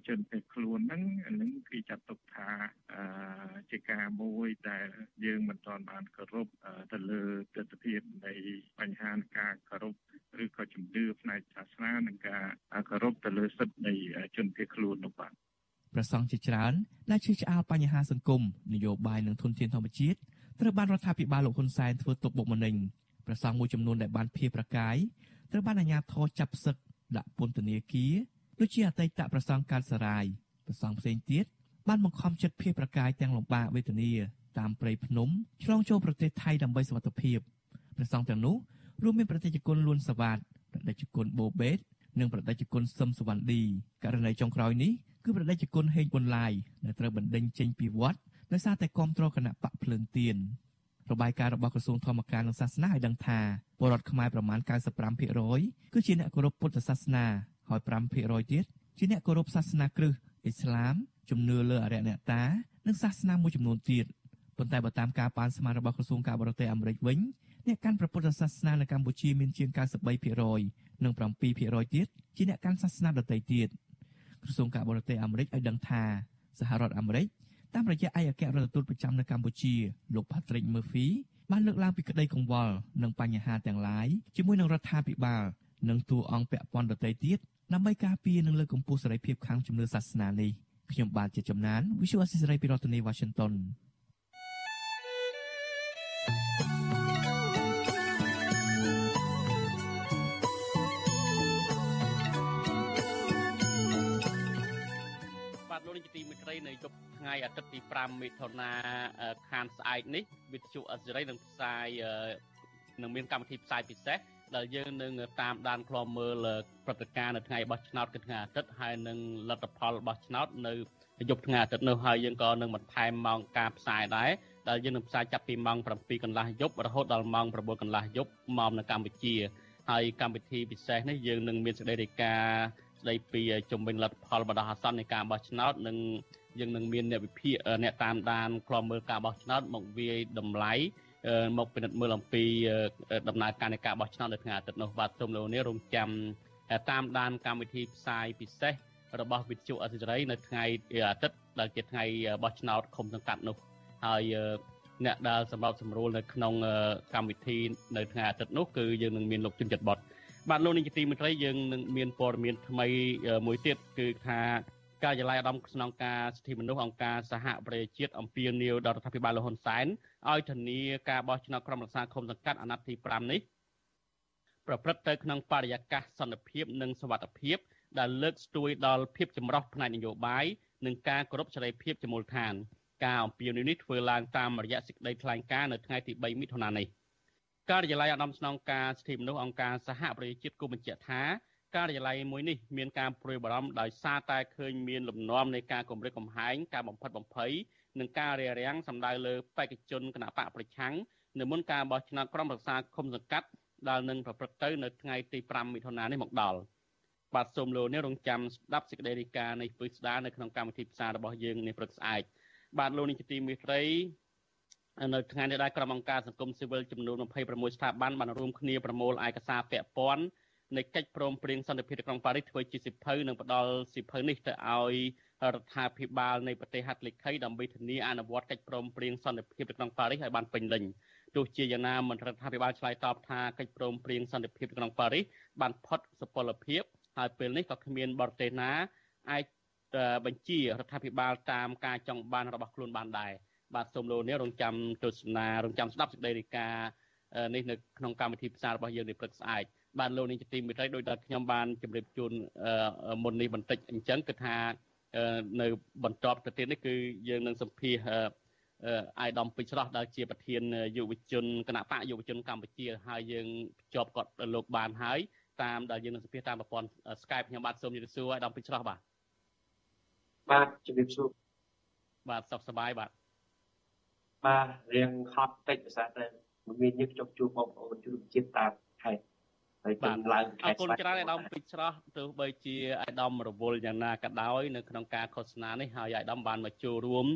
ជនភេទខ្លួនហ្នឹងហ្នឹងគឺចាត់ទុកថាអឺជាការមួយដែលយើងមិនទាន់បានគោរពទៅលើទស្សនវិជ្ជានៃបញ្ហាការគោរពឬក៏ជំនឿផ្នែកសាសនានិងការគោរពទៅលើសិទ្ធិនៃជនភេទខ្លួននោះបាទប្រសង់ជាច្រើនដែលឈឺឆ្អាលបញ្ហាសង្គមនយោបាយនិងធនធានធម្មជាតិត្រូវបានរដ្ឋាភិបាលលោកហ៊ុនសែនធ្វើទុកបុកម្នេញ ព្រះសង្ឃមួយចំនួនដែលបានភៀសប្រកាយត្រូវបានអាជ្ញាធរចាប់ផ្សឹកដាក់ពន្ធនាគារដូចជាអតីតព្រះសង្ឃកាលសរាយព្រះសង្ឃផ្សេងទៀតបានបង្ខំចិត្តភៀសប្រកាយទាំងលំបាកវេទនាតាមព្រៃភ្នំឆ្លងចូលប្រទេសថៃដើម្បីសុវត្ថិភាពព្រះសង្ឃទាំងនោះរួមមានប្រតិជនលួនសវ៉ាតប្រតិជនបូបេតនិងប្រតិជនសឹមសវណ្ឌីករណីចុងក្រោយនេះគឺប្រតិជនហេងប៊ុនឡាយដែលត្រូវបណ្ដេញចេញពីវត្តដោយសារតែគ្រប់គ្រងគណៈបកភ្លើងទៀន របាយការណ៍របស់ក្រសួងធម្មការនិងសាសនាឲ្យដឹងថាពលរដ្ឋខ្មែរប្រមាណ95%គឺជាអ្នកគោរពពុទ្ធសាសនាហើយ5%ទៀតជាអ្នកគោរពសាសនាគ្រឹះអ៊ីស្លាមជំនឿលើអរិយអ្នកតានិងសាសនាមួយចំនួនទៀតប៉ុន្តែបើតាមការប៉ាន់ស្មានរបស់ក្រសួងការបរទេសអាមេរិកវិញអ្នកកាន់ព្រះពុទ្ធសាសនានៅកម្ពុជាមានជាង93%និង7%ទៀតជាអ្នកកាន់សាសនាដទៃទៀតក្រសួងការបរទេសអាមេរិកឲ្យដឹងថាសហរដ្ឋអាមេរិក តាមរយៈឯកអគ្គរដ្ឋទូតប្រចាំនៅកម្ពុជាលោក Patrick Murphy បានលើកឡើងពីក្តីកង្វល់និងបញ្ហាទាំងឡាយជាមួយនឹងរដ្ឋាភិបាលនិងតួអង្គពាក់ព័ន្ធដទៃទៀតដើម្បីការពារនិងលើកកម្ពស់សេរីភាពខាងជំនឿសាសនានេះខ្ញុំបាទជាចំណាន Visual Assisray ពីរដ្ឋធានី Washington ត្រីនៅយប់ថ្ងៃអាទិត្យទី5មិថុនាខានស្អែកនេះវិទ្យុអសិរ័យនឹងផ្សាយនឹងមានកម្មវិធីផ្សាយពិសេសដែលយើងនឹងតាមដានខ្លមមើលព្រឹត្តិការណ៍នៅថ្ងៃបោះឆ្នោតគឺថ្ងៃអាទិត្យហើយនឹងលទ្ធផលបោះឆ្នោតនៅយប់ថ្ងៃអាទិត្យនោះហើយយើងក៏នឹងបន្ថែមម៉ោងការផ្សាយដែរដែលយើងនឹងផ្សាយចាប់ពីម៉ោង7កន្លះយប់រហូតដល់ម៉ោង9កន្លះយប់មកនៅកម្ពុជាហើយកម្មវិធីពិសេសនេះយើងនឹងមានសេចក្តីរាយការណ៍ស្ដីពីជំវិញលទ្ធផលបដោះអាសន្ននៃការបោះឆ្នោតនិង យើងនឹងមានអ្នកវិភាគអ្នកតាមដានខ្លំមើលការបោះឆ្នោតមកវាយតម្លៃមកពិនិត្យមើលអំពីដំណើរការនៃការបោះឆ្នោតនៅថ្ងៃអាទិត្យនោះបាទសូមលោកនេះរងចាំតាមដានកម្មវិធីផ្សាយពិសេសរបស់វិទ្យុអសិរ័យនៅថ្ងៃអាទិត្យដែលជាថ្ងៃបោះឆ្នោតឃុំសង្កាត់នោះហើយអ្នកដែលសម្របសម្រួលនៅក្នុងកម្មវិធីនៅថ្ងៃអាទិត្យនោះគឺយើងនឹងមានលោកជុនចិត្តបតបាទលោកនាយកទីមេត្រីយើងនឹងមានព័ត៌មានថ្មីមួយទៀតគឺថា ការិយាល័យឧត្តមស្នងការសិទ្ធិមនុស្សអង្គការសហប្រជាជាតិអំពាវនាវដល់រដ្ឋាភិបាលលហ៊ុនសែនឲ្យធានាការបោះឆ្នោតក្រុមប្រឹក្សាឃុំសង្កាត់អាណត្តិទី5នេះប្រព្រឹត្តទៅក្នុងបរិយាកាសសន្តិភាពនិងសុវត្ថិភាពដែលលើកស្ទួយដល់ភាពចម្រុះផ្នែកនយោបាយនិងការគោរពសេរីភាពជាមូលដ្ឋានការអំពាវនាវនេះធ្វើឡើងតាមរយៈសេចក្តីថ្លែងការណ៍នៅថ្ងៃទី3មិថុនានេះការិយាល័យឧត្តមស្នងការសិទ្ធិមនុស្សអង្គការសហប្រជាជាតិគូបញ្ជាក់ថា ការិយាល័យមួយនេះមានការព្រួយបារម្ភដោយសារតែឃើញមានលំនាំនៃការគម្រិតកំហែងការបំផិតបំភ័យនិងការរារាំងសម្ដៅលើបេក្ខជនគណៈបកប្រឆាំងនៅមុនការបោះឆ្នោតក្រុមប្រឹក្សាគុំសង្កាត់ដែលនឹងប្រព្រឹត្តទៅនៅថ្ងៃទី5មិថុនានេះមកដល់បាទសូមលោកនេះរងចាំស្ដាប់សេចក្តីរាយការណ៍នៃពឹស្ដារនៅក្នុងកម្មវិធីផ្សាយរបស់យើងនាព្រឹកស្អែកបាទលោកនេះជាទីមេត្រីនៅថ្ងៃនេះដែរក្រុមអង្គការសង្គមស៊ីវិលចំនួន26ស្ថាប័នបានរួមគ្នាប្រមូលឯកសារពាក់ព័ន្ធ នៃកិច្ចព្រមព្រៀងសន្តិភាពទីក្រុងប៉ារីសធ្វើជាសិភៅនិងផ្ដល់សិភៅនេះទៅឲ្យរដ្ឋាភិបាលនៃប្រទេសហត្ថលេខីដើម្បីធានាអនុវត្តកិច្ចព្រមព្រៀងសន្តិភាពទីក្រុងប៉ារីសឲ្យបានពេញលេញទោះជាយ៉ាងណាមន្ត្រីរដ្ឋាភិបាលឆ្លើយតបថាកិច្ចព្រមព្រៀងសន្តិភាពទីក្រុងប៉ារីសបានផុតសុពលភាពហើយពេលនេះក៏គ្មានបរទេសណាអាចបញ្ជារដ្ឋាភិបាលតាមការចង់បានរបស់ខ្លួនបានដែរបាទសូមលោកនេះរងចាំទស្សនារងចាំស្ដាប់សេចក្តីរាយការណ៍នេះនៅក្នុងកម្មវិធីផ្សាយរបស់យើងនៅព្រឹកស្អែក បាទលោកនេះជាទីមេត្រីដោយតែខ្ញុំបានជម្រាបជូនមុននេះបន្តិចអញ្ចឹងគឺថានៅបន្ទាប់ទៅទៀតនេះគឺយើងនឹងសម្ភាសអាយដាមពេជ្រស្រស់ដែលជាប្រធានយុវជនគណៈបកយុវជនកម្ពុជាហើយយើងភ្ជាប់គាត់លោកបានហើយតាមដែលយើងនឹងសម្ភាសតាមប្រព័ន្ធ Skype ខ្ញុំបាទសូមជម្រាបសួរអាយដាមពេជ្រស្រស់បាទបាទជម្រាបសួរបាទសុខសប្បាយបាទបាទរៀងហត់តិចភាសាតែមានយើងជប់ជួបបងប្អូនជួបជាតិតាមខេត្ត ហើយបានឡើងខេត្តអរគុណច្រើនអាដាមពេជ្រស្រស់ទោះបីជាអាដាមរវល់យ៉ាងណាក៏ដោយនៅក្នុងការឃោសនានេះហើយអាដាមបានមកចូលរួម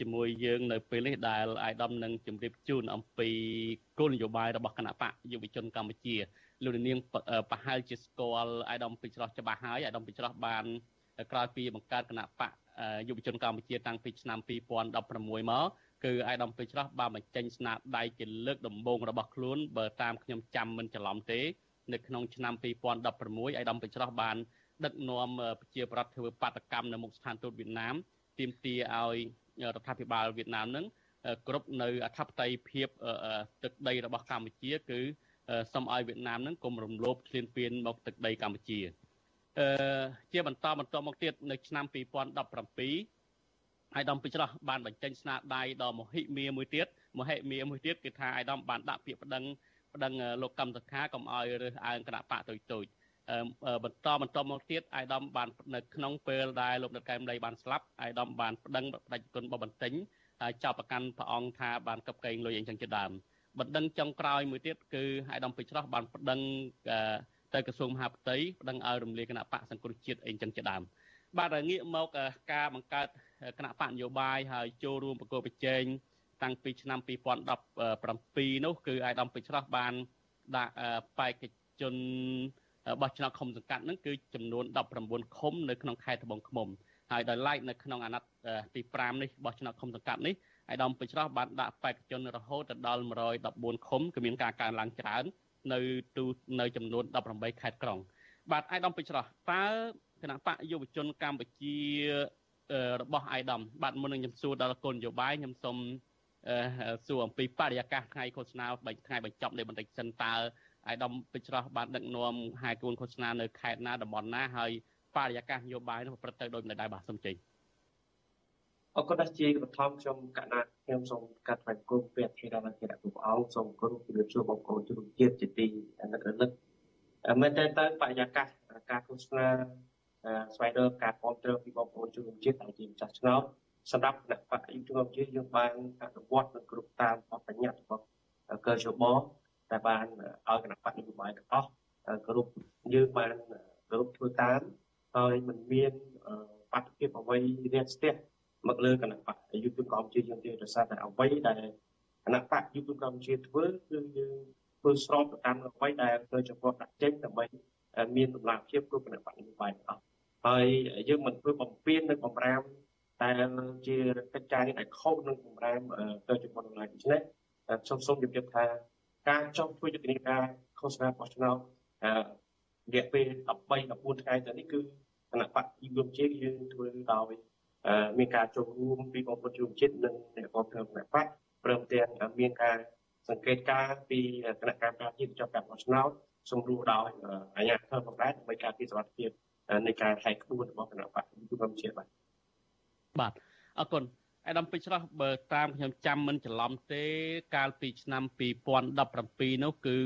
ជាមួយយើងនៅពេលនេះដែលអាយដាមនឹងជម្រាបជូនអំពីគោលនយោបាយរបស់គណៈបកយុវជនកម្ពុជាលោកនាងប្រហែលជាស្គាល់អាយដាមពេជ្រស្រស់ច្បាស់ហើយអាយដាមពេជ្រស្រស់បានក្រោយពីបង្កើតគណៈបកយុវជនកម្ពុជាតាំងពីឆ្នាំ2016មក គឺអាយដាមពេជ្រស្រស់បានបញ្ចេញស្នាដៃជាលើកដំបូងរបស់ខ្លួនបើតាមខ្ញុំចាំមិនច្រឡំទេនៅក្នុងឆ្នាំ2016អាយដាមពេជ្រស្រស់បានដឹកនាំប្រជាប្រដ្ឋធ្វើបាតកម្មនៅមុខស្ថានទូតវៀតណាមទាមទារឲ្យរដ្ឋាភិបាលវៀតណាមនឹងគ្រប់នៅអធិបតេយ្យភាពទឹកដីរបស់កម្ពុជាគឺសូមឲ្យវៀតណាមនឹងកុំរំលោភឈ្លានពានមកទឹកដីកម្ពុជាអឺជាបន្តបន្តមកទៀតនៅឆ្នាំ2017 អាយដាមពេជ្រោះបានបញ្ចេញស្នាដៃដល់មហិមាមួយទៀតមហិមាមួយទៀតគឺថាអាយដាមបានដាក់ពាក្យប្តឹងប្តឹងលោកកម្មសខាកុំឲ្យរើសអើងគណៈបកតូចតូចបន្តបន្តមកទៀតអាយដាមបាននៅក្នុងពេលដែលលោកដិតកែមលីបានស្លាប់អាយដាមបានប្តឹងបដិជនបបន្ទិញហើយចោទប្រកាន់ព្រះអង្គថាបានកັບកេងលុយអីចឹងជាដើមបណ្ដឹងចុងក្រោយមួយទៀតគឺអាយដាមពេជ្រោះបានប្តឹងទៅក្រសួងមហាផ្ទៃប្តឹងឲ្យរំលាយគណៈបកសង្គ្រោះជាតិអីចឹងជាដើមបាទងាកមកការបង្កើត គណៈបកនយោបាយហើយចូលរួមប្រកួតប្រជែងតាំងពីឆ្នាំ2017នោះគឺអាយដាមពេជ្រោះបានដាក់បេក្ខជនបោះឆ្នោតឃុំសង្កាត់ហ្នឹងគឺចំនួន19ឃុំនៅក្នុងខេត្តត្បូងឃ្មុំហើយដោយឡែកនៅក្នុងអាណត្តិទី5នេះបោះឆ្នោតឃុំសង្កាត់នេះអាយដាមពេជ្រោះបានដាក់បេក្ខជនរហូតដល់114ឃុំគឺមានការកើនឡើងច្រើននៅទូនៅចំនួន18ខេត្តក្រុងបាទអាយដាមពេជ្រោះតើគណៈបកយុវជនកម្ពុជា របស់អាយដាមបាទមុននឹងខ្ញុំសួរដល់គុណនយោបាយខ្ញុំសូមសួរអំពីបរិយាកាសថ្ងៃឃោសនាថ្ងៃបញ្ចប់នៃបន្តិចសិនតើអាយដាមពេជ្រោះបានដឹកនាំហាយគួនឃោសនានៅខេត្តណាតំបន់ណាហើយបរិយាកាសនយោបាយនោះប្រព្រឹត្តទៅដោយមិនដែរបាទសូមចេញអរគុណដែរជាបឋមខ្ញុំកណាត់ខ្ញុំសូមកាត់ថ្លែងគុំព្រះធិរានុព្រះអង្គអង្គសូមគោរពជម្រាបសួរបងប្អូនជនជាតិជាទីអាណិតរលឹកមែនតើទៅបរិយាកាសការឃោសនា ស្វែងរកការគ្រប់គ្រងពីបងប្អូនជនជាតិដែលជាម្ចាស់ឆ្នោតសម្រាប់គណៈបកយុទ្ធជនជាតិយើងបានអនុវត្តនៅគ្រប់តាមបទបញ្ញត្តិរបស់កើជបដែលបានឲ្យគណៈបកនយោបាយទាំងអស់គ្រប់យើងបានគ្រប់ធ្វើតាមហើយមិនមានបាតុភិបអ្វីរាក់ស្ទះមកលើគណៈបកយុទ្ធកម្ពុជាយើងទេដោយសារតែអ្វីដែលគណៈបកយុទ្ធកម្ពុជាធ្វើគឺយើងធ្វើស្របទៅតាមអ្វីដែលធ្វើចំពោះដាក់ចេញដើម្បីមានតម្លាភាពគ្រប់គណៈបកនយោបាយទាំងអស់ ហើយយើងមិនធ្វើបំពេញនៅបំរាមតែជាកិច្ចការនេះដែលខុសនឹងបំរាមទៅចំពោះតម្លៃដូច្នេះខ្ញុំសូមជម្រាបថាការចុះធ្វើយុទ្ធនាការឃោសនាបោះឆ្នោតរយៈពេល13 14ថ្ងៃទៅនេះគឺគណៈបកយុវជាតិយើងធ្វើដោយមានការចូលរួមពីបងប្អូនយុវជាតិនិងអ្នកគ្រប់គ្រងគណៈបកព្រមទាំងមានការសង្កេតការពីគណៈកម្មការជាតិចាប់ការបោះឆ្នោតសម្រួលដោយអាជ្ញាធរផងដែរដើម្បីការពារសុវត្ថិភាព នៃការហែកក្បួនរបស់គណៈបកយុវជាតិបាទបាទអរគុណអេដាមពេជ្រោះបើតាមខ្ញុំចាំមិនច្រឡំទេ កាលពីឆ្នាំ2017នោះគឺ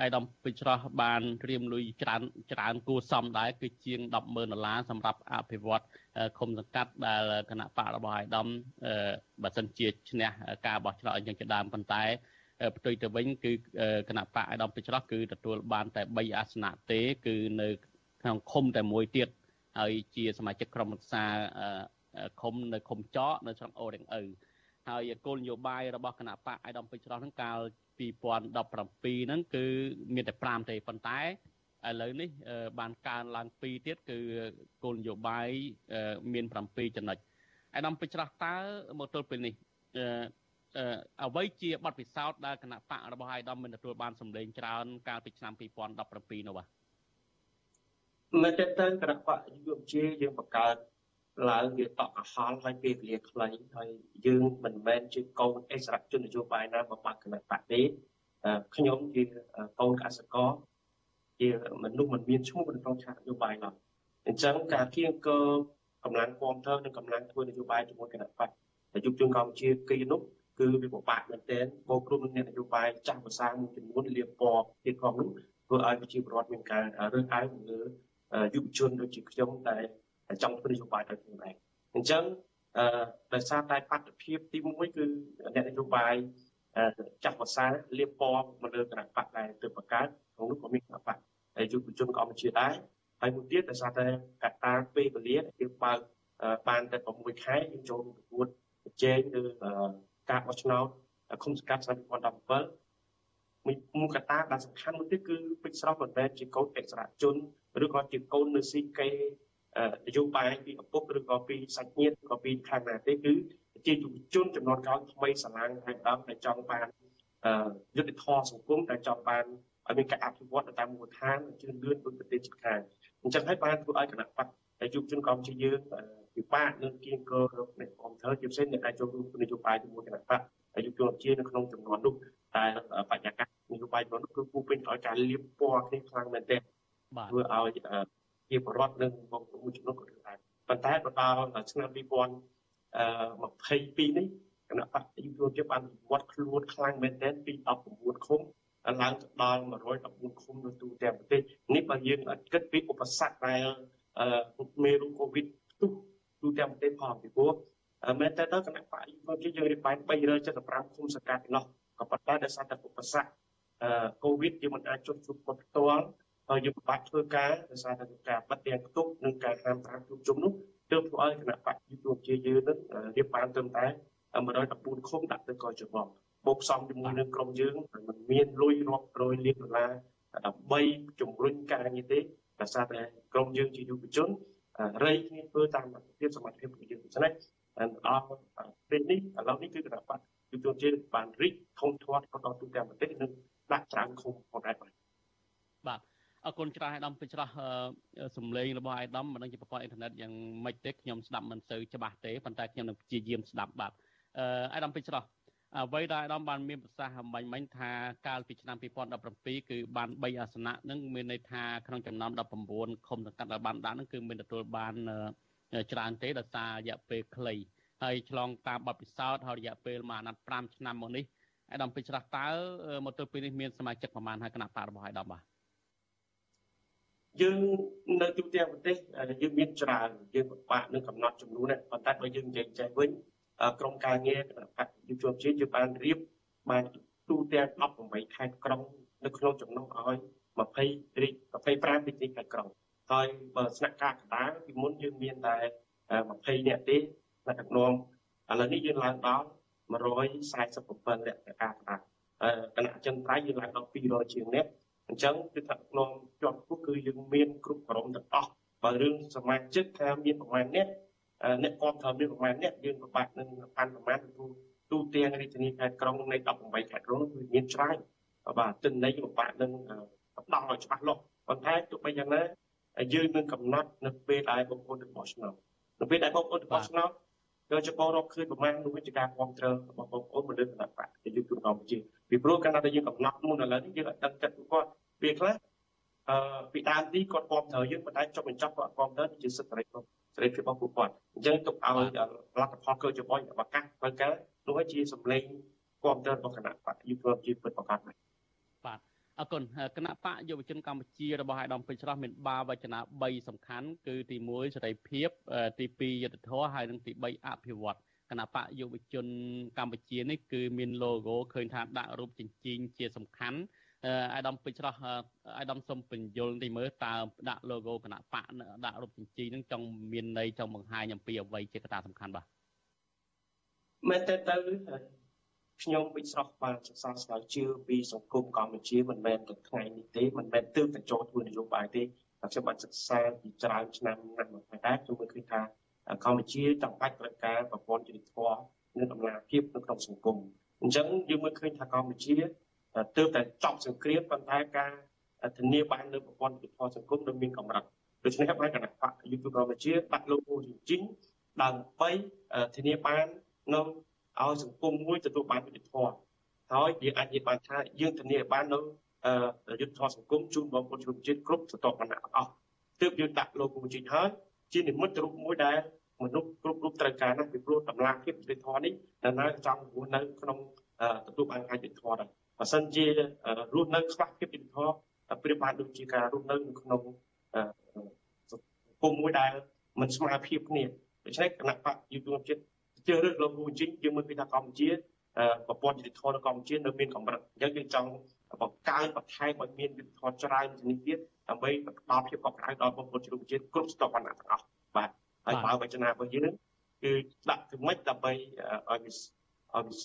អាយដាមពេជ្រោះបានត្រៀមលុយច្រើនច្រើនគួសមដែរគឺជាង100,000ដុល្លារសម្រាប់អភិវឌ្ឍឃុំសង្កាត់ដែលគណៈបករបស់អាយដាមបើសិនជាឈ្នះការបោះឆ្នោតអញ្ចឹងជាដើមប៉ុន្តែផ្ទុយទៅវិញគឺគណៈបកអាយដាមពេជ្រោះគឺទទួលបានតែ3អាសនៈទេ គឺនៅ ក្នុងឃុំតែមួយទៀតហើយជាសមាជិកក្រុមប្រឹក្សាឃុំនៅឃុំចកនៅស្រុកអូររៀងឪហើយគោលនយោបាយរបស់គណៈបកអាយដាមពេជ្រោះហ្នឹងកាល2017ហ្នឹងគឺមានតែ5ទេប៉ុន្តែឥឡូវនេះបានកើនឡើង2ទៀតគឺគោលនយោបាយមាន7ចំណុចអាយដាមពេជ្រោះតើមកទល់ពេលនេះអ្វីជាបទពិសោធន៍ដែលគណៈបករបស់អាយដាមមានទទួលបានសម្លេងច្រើនកាលពីឆ្នាំ2017នោះបាទ នៅតែទៅគណៈបកយុវជាយើងបង្កើតឡើងវាតក់កហល់ហើយពេលវេលាខ្លីហើយយើងមិនមែនជាកូនអិសរជននយោបាយណាមកបាក់គណៈបកទេខ្ញុំជាកូនកសិករជាមនុស្សមិនមានឈ្មោះនៅក្នុងឆាកនយោបាយឡើយអញ្ចឹងការគៀងគរកម្លាំងគាំទ្រនិងកម្លាំងធ្វើនយោបាយជាមួយគណៈបកតែយុគជនកម្ពុជាគីនោះគឺវាពិបាកមែនទែនបូករួមនឹងនយោបាយចាស់ភាសាមួយចំនួនលៀបពណ៌ទៀតផងនោះធ្វើឲ្យប្រជាពលរដ្ឋមានការរើសអើងលើ យុវជនដូចជាខ្ញុំដែលចង់ធ្វើនយោបាយដោយខ្លួនឯងអញ្ចឹងអឺដោយសារតែបទភាពទី1គឺអ្នកនយោបាយចាស់ភាសាលៀបពណ៌មកលើគណៈបកដែលទៅបង្កើតក្នុងនោះក៏មានគណៈបកហើយយុវជនក៏មិនជាដែរហើយមួយទៀតដោយសារតែកត្តាពេលវេលាយើងបើកបានតែ6ខែយើងចូលប្រកួតប្រជែងលើការបោះឆ្នោតឃុំសង្កាត់ឆ្នាំ2017 មួយមួយកត្តាដែលសំខាន់មួយទៀតគឺពេជ្រស្រស់មិនមែនជាកូនអិសរជនឬក៏ជាកូននៅស៊ីកេនយោបាយពីឪពុកឬក៏ពីសាច់ញាតិក៏ពីខាងណាទេគឺជាយុវជនចំនួនក្រោយថ្មីស្រឡាងហើយដើមដែលចង់បានយុទ្ធធម៌សង្គមដែលចង់បានឲ្យមានការអភិវឌ្ឍតាមមូលដ្ឋានជឿនលឿនដោយប្រទេសជិតខាងអញ្ចឹងហើយបានធ្វើឲ្យគណៈបកដែលយុវជនកម្ពុជាយើងពិបាកនឹងគៀងគរនៃអង្គធ្វើជាផ្សេងនៃការចូលរួមនយោបាយជាមួយគណៈបក ដែលយុវជនកម្ពុជានៅក្នុងចំនួននោះតែបញ្ញាកាសនយោបាយរបស់នោះគឺពុះពេញដោយការលៀបពណ៌គ្នាខ្លាំងមែនទែនធ្វើឲ្យជាបរដ្ឋនិងបងប្អូនចំនួនក៏ដែរប៉ុន្តែទៅដល់ឆ្នាំ2022នេះគណៈបកយុវជនបានវត្តខ្លួនខ្លាំងមែនទែនពី19ឃុំឡើងទៅដល់114ឃុំនៅទូទាំងប្រទេសនេះបើយើងគិតពីឧបសគ្គដែលមេរោគកូវីដផ្ទុះទូទាំងប្រទេសផងពីព្រោះ មែនតើទៅគណៈបកយុវជនយើងរៀបបាន375ឃុំសង្កាត់នោះក៏ប៉ុន្តែដោយសារតែឧបសគ្គកូវីដយើងមិនអាចជប់ជួបគាត់ផ្ទាល់ហើយយើងពិបាកធ្វើការដោយសារតែការបិទទាំងផ្ទុកនិងការហាមប្រាមជួបជុំនោះទើបធ្វើឲ្យគណៈបកយុវជនយើងនឹងរៀបបានត្រឹមតែ114ឃុំដាក់ទៅកោជបបូកផ្សំជាមួយនឹងក្រុមយើងមិនមានលុយរាប់រយលានដុល្លារដើម្បីជំរុញការងារទេដោយសារតែក្រុមយើងជាយុវជនរៃគ្នាធ្វើតាមលទ្ធភាពសមត្ថភាពរបស់យើងដូច្នេះ ដល់ពេលនេះឥឡូវនេះគឺគណៈបកយុវជនជាបានរីកធំធាត់ដល់ទូទាំងប្រទេសនិងដាក់ច្រើនឃុំផងដែរបាទបាទអរគុណច្រើនអាយដាមពេជ្រសំឡេងរបស់អាយដាមមិនដឹងជាប្រព័ន្ធអ៊ីនធឺណិតយ៉ាងម៉េចទេខ្ញុំស្ដាប់មិនសូវច្បាស់ទេប៉ុន្តែខ្ញុំនឹងព្យាយាមស្ដាប់បាទអាយដាមពេជ្រអ្វីដែលអាដាមបានមានប្រសាសន៍មិញមិញថាកាលពីឆ្នាំ2017គឺបាន3អាសនៈនឹងមានន័យថាក្នុងចំណោម19ឃុំសង្កាត់ដែលបានដាក់នឹងគឺមានទទួលបាន ច្រើនទេដោយសាររយៈពេលខ្លីហើយឆ្លងតាមបទពិសោធន៍ហើយរយៈពេលមួយអាណត្តិ5ឆ្នាំមកនេះអាដាមពេជ្រតើមកទល់ពេលនេះមានសមាជិកប្រមាណហើយគណៈបករបស់អាដាមបាទយើងនៅទូទាំងប្រទេសយើងមានច្រើនយើងពិបាកនឹងកំណត់ចំនួនប៉ុន្តែបើយើងនិយាយចេះវិញក្រមការងារគណៈបកយុវជនជាតិយើងបានរៀបបានទូទាំង18ខេត្តក្រុងនៅក្នុងចំណុះឲ្យ20រីក25រាជធានីខេត្តក្រុង ហើយបើស្នាក់ការកណ្ដាលពីមុនយើងមានតែ20នាក់ទេស្នាក់ដឹកនាំឥឡូវនេះយើងឡើងដល់147នាក់ការកណ្ដាលគណៈចិនត្រៃយើងឡើងដល់200ជាងនាក់អញ្ចឹងគឺថាក្នុងជាប់គូគឺយើងមានគ្រប់ក្រុមទាំងអស់បើរឿងសមាជិកថាមានប្រមាណអ្នកអ្នកគាត់ត្រូវមានប្រមាណអ្នកយើងពិបាកនឹងបានប្រមាណទូទូទាំងរាជធានីខេត្តក្រុងនៃ18ខេត្តក្រុងគឺមានច្រើនបាទទិន្នន័យពិបាកនឹងផ្ដល់ឲ្យច្បាស់លាស់ប៉ុន្តែទោះបីយ៉ាងណា យើងនឹងកំណត់នៅពេលដែលបងប្អូនទៅបោះឆ្នោតនៅពេលដែលបងប្អូនទៅបោះឆ្នោតយកចបោរកឃើញប្រមាណនោះជាការគ្រប់គ្រងរបស់បងប្អូនមកលើគណៈបកដែលយើងជួបកម្ពុជាពីព្រោះកាលណាដែលយើងកំណត់មុនឥឡូវនេះយើងអត់ដឹងចិត្តគាត់ពេលខ្លះអឺពីដើមទីគាត់គ្រប់គ្រងយើងប៉ុន្តែចុះបញ្ចប់គាត់គ្រប់គ្រងជាសិទ្ធិសេរីភាពសេរីភាពរបស់ពួកគាត់អញ្ចឹងទុកឲ្យលទ្ធផលកើចបោឱកាសបើកើនោះជាសម្លេងគ្រប់គ្រងរបស់គណៈបកយុវជនជាពិតប្រកបបាទ អរគុណគណៈបកយុវជនកម្ពុជារបស់អាយដាមពេជ្រស្រស់មានបាវចនា3សំខាន់គឺទី1សេរីភាពទី2យុត្តិធម៌ហើយនិងទី3អភិវឌ្ឍគណៈបកយុវជនកម្ពុជានេះគឺមាន logo ឃើញថាដាក់រូបចិញ្ចៀងជាសំខាន់អាយដាមពេជ្រស្រស់អាយដាមសុំបញ្យលទីមើលតើដាក់ logo គណៈបកដាក់រូបចិញ្ចៀងនឹងចង់មានន័យចង់បង្ហាញអំពីអ្វីជាកត្តាសំខាន់បាទមែនតើទៅ ខ្ញុំវិស្រស់បានសិក្សាស្រាវជ្រាវពីសង្គមកម្ពុជាមិនមែនតែថ្ងៃនេះទេមិនមែនទើបតែចូលធ្វើនយោបាយទេតែខ្ញុំបានសិក្សាពីច្រើនឆ្នាំណាស់មកដែរខ្ញុំមើលឃើញថាកម្ពុជាចាំបាច់ត្រូវការប្រព័ន្ធយុតិធម៌និងដំណាភាពនៅក្នុងសង្គមអញ្ចឹងយើងមើលឃើញថាកម្ពុជាទើបតែចប់សង្គ្រាមប៉ុន្តែការធានាបាននៅប្រព័ន្ធយុតិធម៌សង្គមនៅមានកម្រិតដូច្នេះហើយគណៈបកយុទ្ធកម្ពុជាដាក់លោកអូជិញដើម្បីធានាបាននៅ ឲ្យសង្គមមួយទទួលបានយុត្តិធម៌ហើយយើងអាចនិយាយបានថាយើងធានាបាននៅយុត្តិធម៌សង្គមជូនបងប្អូនជនជាតិគ្រប់ស្រទាប់វណ្ណៈទាំងអស់ទើបយើងដាក់លោកមួយជិញហើយជានិមិត្តរូបមួយដែលមនុស្សគ្រប់រូបត្រូវការណាស់ពីព្រោះតម្លាភាពយុត្តិធម៌នេះនៅនៅចង់រស់នៅក្នុងទទួលបានការយុត្តិធម៌ដែរបើសិនជារស់នៅខ្វះភាពយុត្តិធម៌ប្រៀបបានដូចជាការរស់នៅក្នុងសង្គមមួយដែលមិនស្មើភាពគ្នាដូច្នេះគណៈបកយុទ្ធជាតិ ជ្រើសរើសលោកហ៊ូជីងយើងមើលឃើញថាកម្ពុជាប្រព័ន្ធយុតិធម៌នៅកម្ពុជានៅមានកម្រិតអញ្ចឹងយើងចង់បង្កើនបន្ថែមឲ្យមានយុតិធម៌ច្រើនជានេះទៀតដើម្បីផ្ដល់ភាពកក់ក្ដៅដល់បងប្អូនជនជាតិគ្រប់ស្ទប់វណ្ណៈទាំងអស់បាទហើយបើវចនារបស់យើងគឺដាក់ទៅម៉េចដើម្បីឲ្យឲ្យ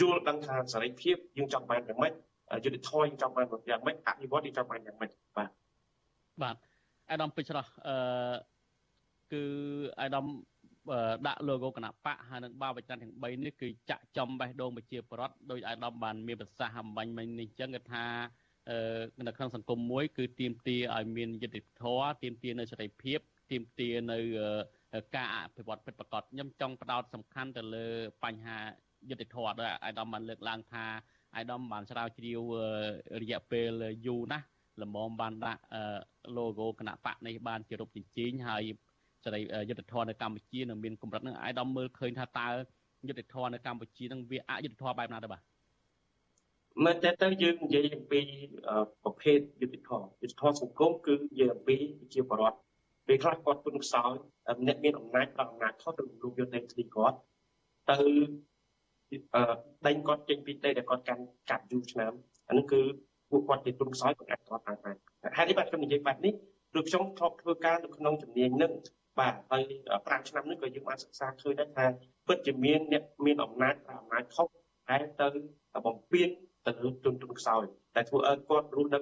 យល់ដឹងថាសេរីភាពយើងចង់បានយ៉ាងម៉េចយុតិធម៌យើងចង់បានយ៉ាងម៉េចអភិវឌ្ឍយើងចង់បានយ៉ាងម៉េចបាទបាទអាដាមពេជ្រអឺគឺអាដាម ដាក់ logo គណៈបកហើយនឹងបាវចនទាំង3នេះគឺចាក់ចំបេះដូងប្រជាពលរដ្ឋដោយអាយដាមបានមានប្រសាសន៍អំបញ្ញមិញនេះអញ្ចឹងគឺថានៅក្នុងសង្គមមួយ គឺទៀមទាឲ្យមានយុត្តិធម៌ទៀមទានៅសេរីភាពទៀមទានៅការអភិវឌ្ឍពិតប្រាកដខ្ញុំចង់ផ្ដោតសំខាន់ទៅលើបញ្ហាយុត្តិធម៌ដោយអាយដាមបានលើកឡើងថាអាយដាមបានស្រាវជ្រាវរយៈពេលយូរណាស់ល្មមបានដាក់ logo គណៈបកនេះបានជារូបជញ្ជីងហើយ សេរីយុទ្ធធរនៅកម្ពុជានៅមានកម្រិតនឹងអាយដាមមើលឃើញថាតើយុទ្ធធរនៅកម្ពុជានឹងវាអយុទ្ធធរបែបណាទៅបាទមែនតើទៅយើងនិយាយអំពីប្រភេទយុទ្ធធរយុទ្ធធរសង្គមគឺនិយាយអំពីជាបរដ្ឋពេលខ្លះគាត់ទុនខ្សោយអ្នកមានអំណាចដល់អំណាចខុសទៅលោកយុទ្ធនៃទីគាត់ទៅដេញគាត់ចេញពីទេដែលគាត់កាន់កាត់យូរឆ្នាំអានេះគឺពួកគាត់ជាទុនខ្សោយគាត់អាចគាត់តាមបានហេតុនេះបាទខ្ញុំនិយាយបែបនេះព្រោះខ្ញុំធ្លាប់ធ្វើការនៅក្នុងជំនាញនឹង បាទហើយ5ឆ្នាំនេះក៏យើងបានសិក្សាឃើញដែរថាពិតជាមានអ្នកមានអំណាចអំណាចខុសហើយទៅបំពេញទៅលើជនទុនខ្សោយតែធ្វើឲ្យគាត់រស់នៅ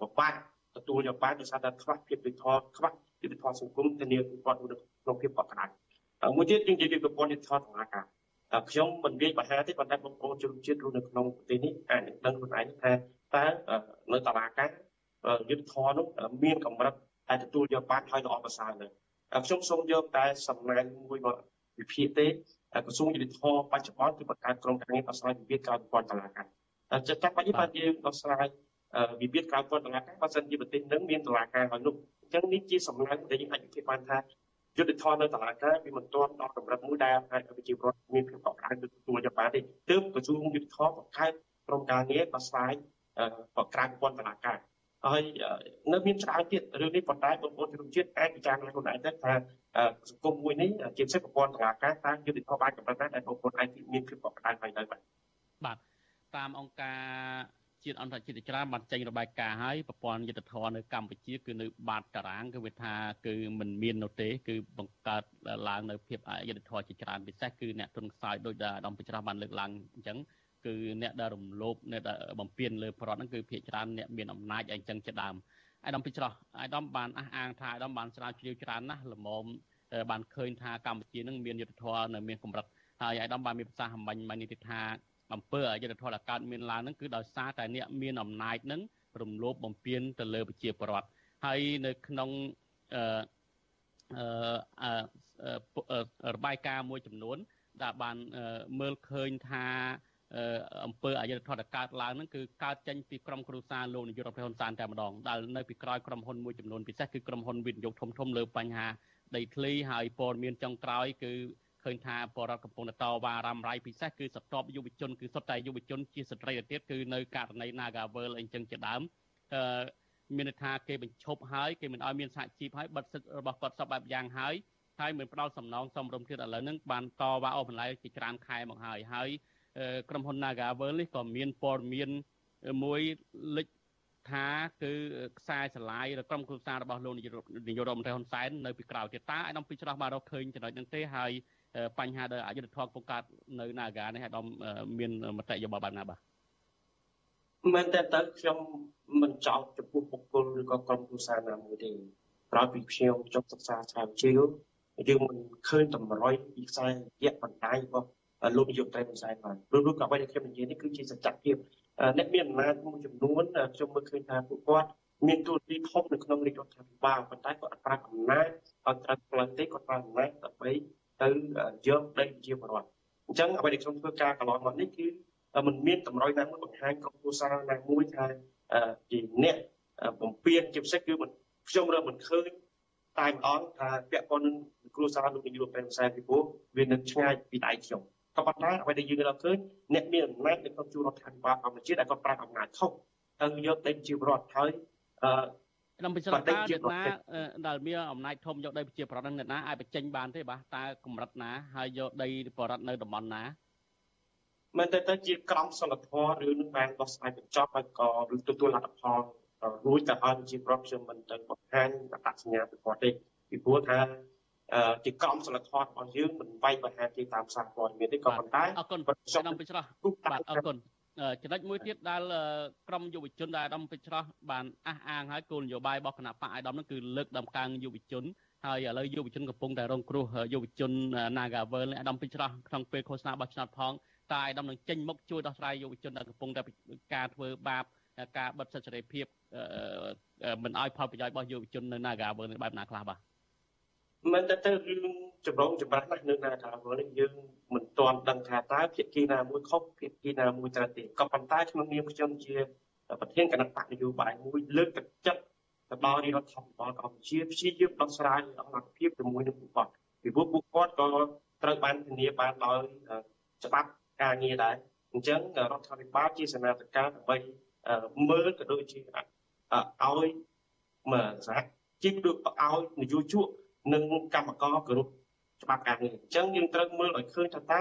ពិបាកទទួលយកបានដោយសារតែខ្វះភាពវិធរខ្វះយុទ្ធធម៌សង្គមធានាគាត់រស់នៅក្នុងភាពកក់ក្ដៅមួយទៀតយើងនិយាយពីប្រព័ន្ធយុទ្ធធម៌តុលាការខ្ញុំមិននិយាយបរិហាទេប៉ុន្តែបងប្អូនជនជាតិរស់នៅក្នុងប្រទេសនេះអាចនឹងដឹងខ្លួនឯងថាតើនៅតុលាការយុទ្ធធម៌នោះមានកម្រិតតែទទួលយកបានហើយល្អប្រសើរនៅ ខ្ញុំសូមយកតែសំណែនមួយមកវិភាគទេក្រសួងយុតិធម៌បច្ចុប្បន្នគឺបង្កើតក្រុមការងារដោះស្រាយវិវាទក្រៅប្រព័ន្ធតុលាការតែចាប់បាច់នេះបាទយើងដោះស្រាយវិវាទក្រៅប្រព័ន្ធតុលាការបើសិនជាប្រទេសនឹងមានតុលាការហើយនោះអញ្ចឹងនេះជាសំណែនដែលយើងអាចវិភាគបានថាយុទ្ធធម៌នៅតុលាការវាមិនទាន់ដល់កម្រិតមួយដែលអាចឲ្យប្រជាពលរដ្ឋមានភាពកក់ក្ដៅទទួលយកបានទេទើបក្រសួងយុទ្ធធម៌បង្កើតក្រុមការងារដោះស្រាយក្រៅប្រព័ន្ធតុលាការ ហើយនៅមានច្រើនទៀតរឿងនេះប៉ុន្តែបងប្អូនជនជាតិអាចពិចារណាខ្លួនឯងទៅថាសង្គមមួយនេះជាពិសេសប្រព័ន្ធតុលាការតាមយុទ្ធធម៌បានកម្រិតណាដែលបងប្អូនអាចមានភាពកក់ក្ដៅហើយទៅបាទបាទតាមអង្គការជាតិអន្តរជាតិច្រើនបានចេញរបាយការណ៍ហើយប្រព័ន្ធយុទ្ធធរនៅកម្ពុជាគឺនៅបាតតារាងគឺវាថាគឺមិនមាននោះទេ គឺបង្កើតឡើងនៅភាពអយុត្តិធម៌ជាច្រើនពិសេសគឺអ្នកទុនខ្សោយដោយដែលអាដាមពេជ្របានលើកឡើងអញ្ចឹង គឺអ្នកដែលរំលោភអ្នកដែលបំពានលើប្រដ្ឋហ្នឹងគឺភាគច្រើនអ្នកមានអំណាចអីចឹងជាដើមអាដាមពីច្រោះអាដាមបានអះអាងថាអាដាមបានស្រាវជ្រាវច្រើនណាស់ល្មមបានឃើញថាកម្ពុជានឹងមានយុទ្ធធម៌នៅមានកម្រិតហើយអាដាមបានមានប្រសាសន៍អំបញ្ញមកនេះទៀតថាអំពើអយុត្តិធម៌ដែលកើតមានឡើងហ្នឹងគឺដោយសារតែអ្នកមានអំណាចហ្នឹងរំលោភបំពានទៅលើប្រជាពលរដ្ឋហើយនៅក្នុងអឺរបាយការណ៍មួយចំនួនដែលបានមើលឃើញថា អំពើអយុត្តិធម៌ដែលកើតឡើងហ្នឹងគឺកើតចេញពីក្រុមគ្រួសារលោកនាយករដ្ឋមន្ត្រីហ៊ុនសែនតែម្ដងដែលនៅពីក្រោយក្រុមហ៊ុនមួយចំនួនពិសេសគឺក្រុមហ៊ុនវិនិយោគធំធំលើបញ្ហាដីធ្លីហើយព័ត៌មានចុងក្រោយគឺឃឃើញថាបរដ្ឋកំពុងតវ៉ារ៉ាំរ៉ៃពិសេសគឺសតបយុវជនគឺសុទ្ធតែយុវជនជាស្ត្រីទៅទៀតគឺនៅករណី Nagavel អីចឹងជាដើមអឺមានន័យថាគេបញ្ឈប់ហើយគេមិនឲ្យមានសហជីពហើយបិទសិទ្ធិរបស់គាត់សពបែបយ៉ាងហើយហើយមិនផ្ដល់សំណងសមរម្យទៀតឥឡូវហ្នឹងបានតវ៉ាអូបន្លាយជាច្រើនខែមកហើយហើយ ក្រុមហ៊ុន Nagavel នេះក៏មានព័ត៌មានមួយលេចថាគឺខ្សែស្រឡាយឬក្រុមគ្រួសាររបស់លោកនាយករដ្ឋមន្ត្រីហ៊ុនសែននៅពីក្រៅទៀតតើអាយដាមពីច្រោះបានរកឃើញចំណុចហ្នឹងទេហើយបញ្ហាដែលអយុធធម៌កំកើតនៅ Naga នេះអាយដាមមានមតិយោបល់បែបណាបាទមែនតើតើខ្ញុំមិនចោទចំពោះបុគ្គលឬក៏ក្រុមគ្រួសារណាមួយទេក្រោយពីខ្ញុំចប់សិក្សាស្រាវជ្រាវយើងមិនឃើញតម្រុយពីខ្សែរយៈបណ្ដាញរបស់ លោកនាយករដ្ឋមន្ត្រីហ៊ុនសែនបានព្រោះរូបក៏អ្វីដែលខ្ញុំនិយាយនេះគឺជាសច្ចភាពអ្នកមានអំណាចមួយចំនួនខ្ញុំមើលឃើញថាពួកគាត់មានទូរទីធំនៅក្នុងរាជរដ្ឋាភិបាលប៉ុន្តែគាត់អត់ប្រើអំណាចឲ្យត្រូវផ្លូវទេគាត់ប្រើអំណាចដើម្បីទៅយកដីប្រជាពលរដ្ឋអញ្ចឹងអ្វីដែលខ្ញុំធ្វើការកន្លងមកនេះគឺมันមានតម្រុយណាមួយបង្ហាញក្រុមគ្រួសារណាមួយថាជាអ្នកបំពេញជាពិសេសគឺខ្ញុំរើមិនឃើញតែម្ដងថាពាក់ព័ន្ធនឹងគ្រួសារលោកនាយករដ្ឋមន្ត្រីពីព្រោះវានៅឆ្ងាយពីដៃខ្ញុំ ក៏ប៉ុន្តែអ្វីដែលយើងរកឃើញអ្នកមានអំណាចនៅក្នុងជួររដ្ឋាភិបាលកម្ពុជាដែលគាត់ប្រើអំណាចខុសទៅយកដីប្រជាពលរដ្ឋហើយអឺក្នុងពិសេសតើអ្នកណាដែលមានអំណាចធំយកដីប្រជាប្រដ្ឋនឹងអ្នកណាអាចបញ្ចេញបានទេបាទតើកម្រិតណាហើយយកដីប្រជាប្រដ្ឋនៅតំបន់ណាមែនតើទៅជាក្រមសីលធម៌ឬនឹងបានដោះស្រាយបញ្ចប់ហើយក៏ឬទទួលលទ្ធផលរួចទៅហើយជាប្រដ្ឋខ្ញុំមិនទៅបង្ហាញអត្តសញ្ញាណពីគាត់ទេពីព្រោះថា ជាក្រមសីលធម៌របស់យើងមិនវាយប្រហារទេតាមសារព័ត៌មានទេក៏ប៉ុន្តែអរគុណខ្ញុំពេជ្របាទអរគុណចំណុចមួយទៀតដែលក្រមយុវជនដែលអាដាមពេជ្របានអះអាងហើយគោលនយោបាយរបស់គណៈបកអាដាមនោះគឺលើកដំកើងយុវជនហើយឥឡូវយុវជនកំពុងតែរងគ្រោះយុវជន Nagavel អាដាមពេជ្រក្នុងពេលឃោសនាបោះឆ្នោតផងតើអាដាមនឹងចេញមុខជួយដោះស្រាយយុវជនដែលកំពុងតែការធ្វើបាបការបិទសិទ្ធិសេរីភាពមិនឲ្យផលប្រយោជន៍របស់យុវជននៅ Nagavel នេះបែបណាខ្លះបាទ មិនទៅទៅរឿងចម្រងចម្រាស់ណាស់នៅណាថានេះយើងមិនទាន់ដឹងថាតើភាគីណាមួយខុសភាគីណាមួយត្រូវទេក៏ប៉ុន្តែក្នុងនាមខ្ញុំជាប្រធានគណៈបកនយោបាយមួយលើកទឹកចិត្តទៅដល់រដ្ឋាភិបាលកម្ពុជាព្យាយាមដោះស្រាយអង្គភាពជាមួយនឹងពួកគាត់ពីព្រោះពួកគាត់ក៏ត្រូវបានធានាបានដោយច្បាប់ការងារដែរអញ្ចឹងរដ្ឋាភិបាលជាសេនាធិការដើម្បីមើលក៏ដូចជាឲ្យមកសហជីពដូចឲ្យនយោជក និងកម្មករគោរពច្បាប់ការងារអញ្ចឹងយើងត្រូវមើលឲ្យឃើញថាតើ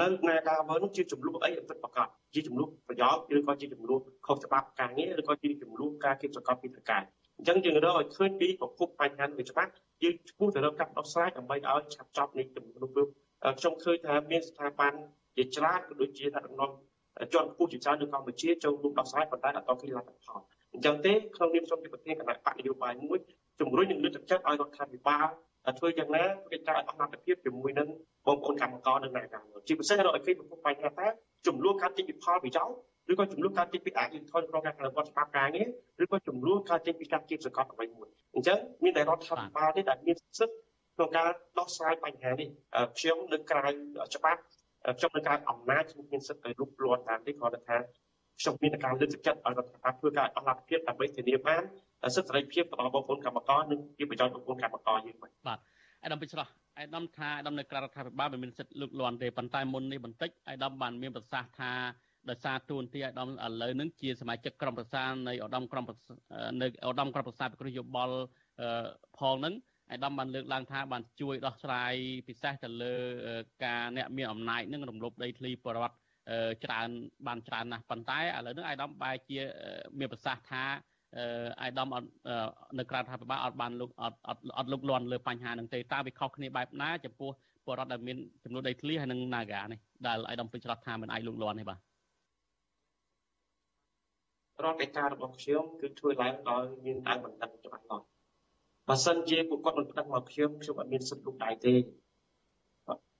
នៅណាការវើនោះជាចំនួនអីពិតប្រាកដជាចំនួនប្រយោជន៍ឬក៏ជាចំនួនខុសច្បាប់ការងារឬក៏ជាចំនួនការគិតប្រកបពីប្រការអញ្ចឹងយើងរកឲ្យឃើញពីប្រភពបញ្ហានៃច្បាប់យើងឈ្មោះទៅរកកាត់ដោះស្រាយដើម្បីឲ្យឆាប់ចប់នៃចំនួននោះខ្ញុំឃើញថាមានស្ថាប័នជាច្រើនក៏ដូចជាថាដំណំជាន់ខ្ពស់ជាច្រើននៅកម្ពុជាចូលរួមដោះស្រាយប៉ុន្តែអត់តឃើញលទ្ធផលអញ្ចឹងទេក្នុងនាមខ្ញុំជាប្រធានគណៈបកនយោបាយមួយ ជំរុញនិងលើកទឹកចិត្តឲ្យរដ្ឋាភិបាលធ្វើយ៉ាងណាកិច្ចការអន្តរភាពជាមួយនឹងបងប្អូនកម្មករនៅក្នុងការជាពិសេសរកឲ្យឃើញប្រភពបញ្ហាថាចំនួនការចេញពីផលប្រយោជន៍ឬក៏ចំនួនការចេញពីអយុធធនក្នុងការអនុវត្តច្បាប់ការងារឬក៏ចំនួនការចេញពីការគៀបសង្កត់អ្វីមួយអញ្ចឹងមានតែរដ្ឋាភិបាលទេដែលមានសិទ្ធិក្នុងការដោះស្រាយបញ្ហានេះខ្ញុំនៅក្រៅច្បាប់ខ្ញុំនៅក្រៅអំណាចខ្ញុំមានសិទ្ធិទៅរូបលាន់តាមទេគ្រាន់តែថាខ្ញុំមានការលើកទឹកចិត្តឲ្យរដ្ឋាភិបាលធ្វើការអន្តរភាពដើម្បីធានាបាន សិទ្ធិសេរីភាពរបស់បងប្អូនកម្មករនិងជាប្រយោជន៍បងប្អូនកម្មករយើងបាទបាទអាដាមពេជ្រអាដាមថាអាដាមនៅក្រៅរដ្ឋាភិបាលមិនមានសិទ្ធិលើកលាន់ទេប៉ុន្តែមុននេះបន្តិចអាដាមបានមានប្រសាសន៍ថាដោយសារទួនាទីអាដាមឥឡូវនឹងជាសមាជិកក្រុមប្រឹក្សានៃឧត្តមក្រុមនៅឧត្តមក្រុមប្រឹក្សាពិគ្រោះយោបល់ផងនឹងអាដាមបានលើកឡើងថាបានជួយដោះស្រាយពិសេសទៅលើការអ្នកមានអំណាចនឹងរំលោភដីធ្លីបរដ្ឋច្រើនបានច្រើនណាស់ប៉ុន្តែឥឡូវនេះអាដាមបែរជាមានប្រសាសន៍ថា អាយដាមអត់នៅក្រៅរដ្ឋាភិបាលអត់បានលោកអត់អត់លោកលន់លើបញ្ហានឹងទេតើវាខុសគ្នាបែបណាចំពោះបរដ្ឋដែលមានចំនួនដីធ្លីហើយនិង Naga នេះដែលអាយដាមពេជ្ររដ្ឋថាមិនអាចលោកលន់ទេបាទរដ្ឋកិច្ចការរបស់ខ្ញុំគឺធ្វើឡើងដោយមានដើមបណ្ដឹងច្បាស់លាស់បើសិនជាពួកគាត់មិនប្តឹងមកខ្ញុំខ្ញុំអត់មានសិទ្ធិលោកដៃទេ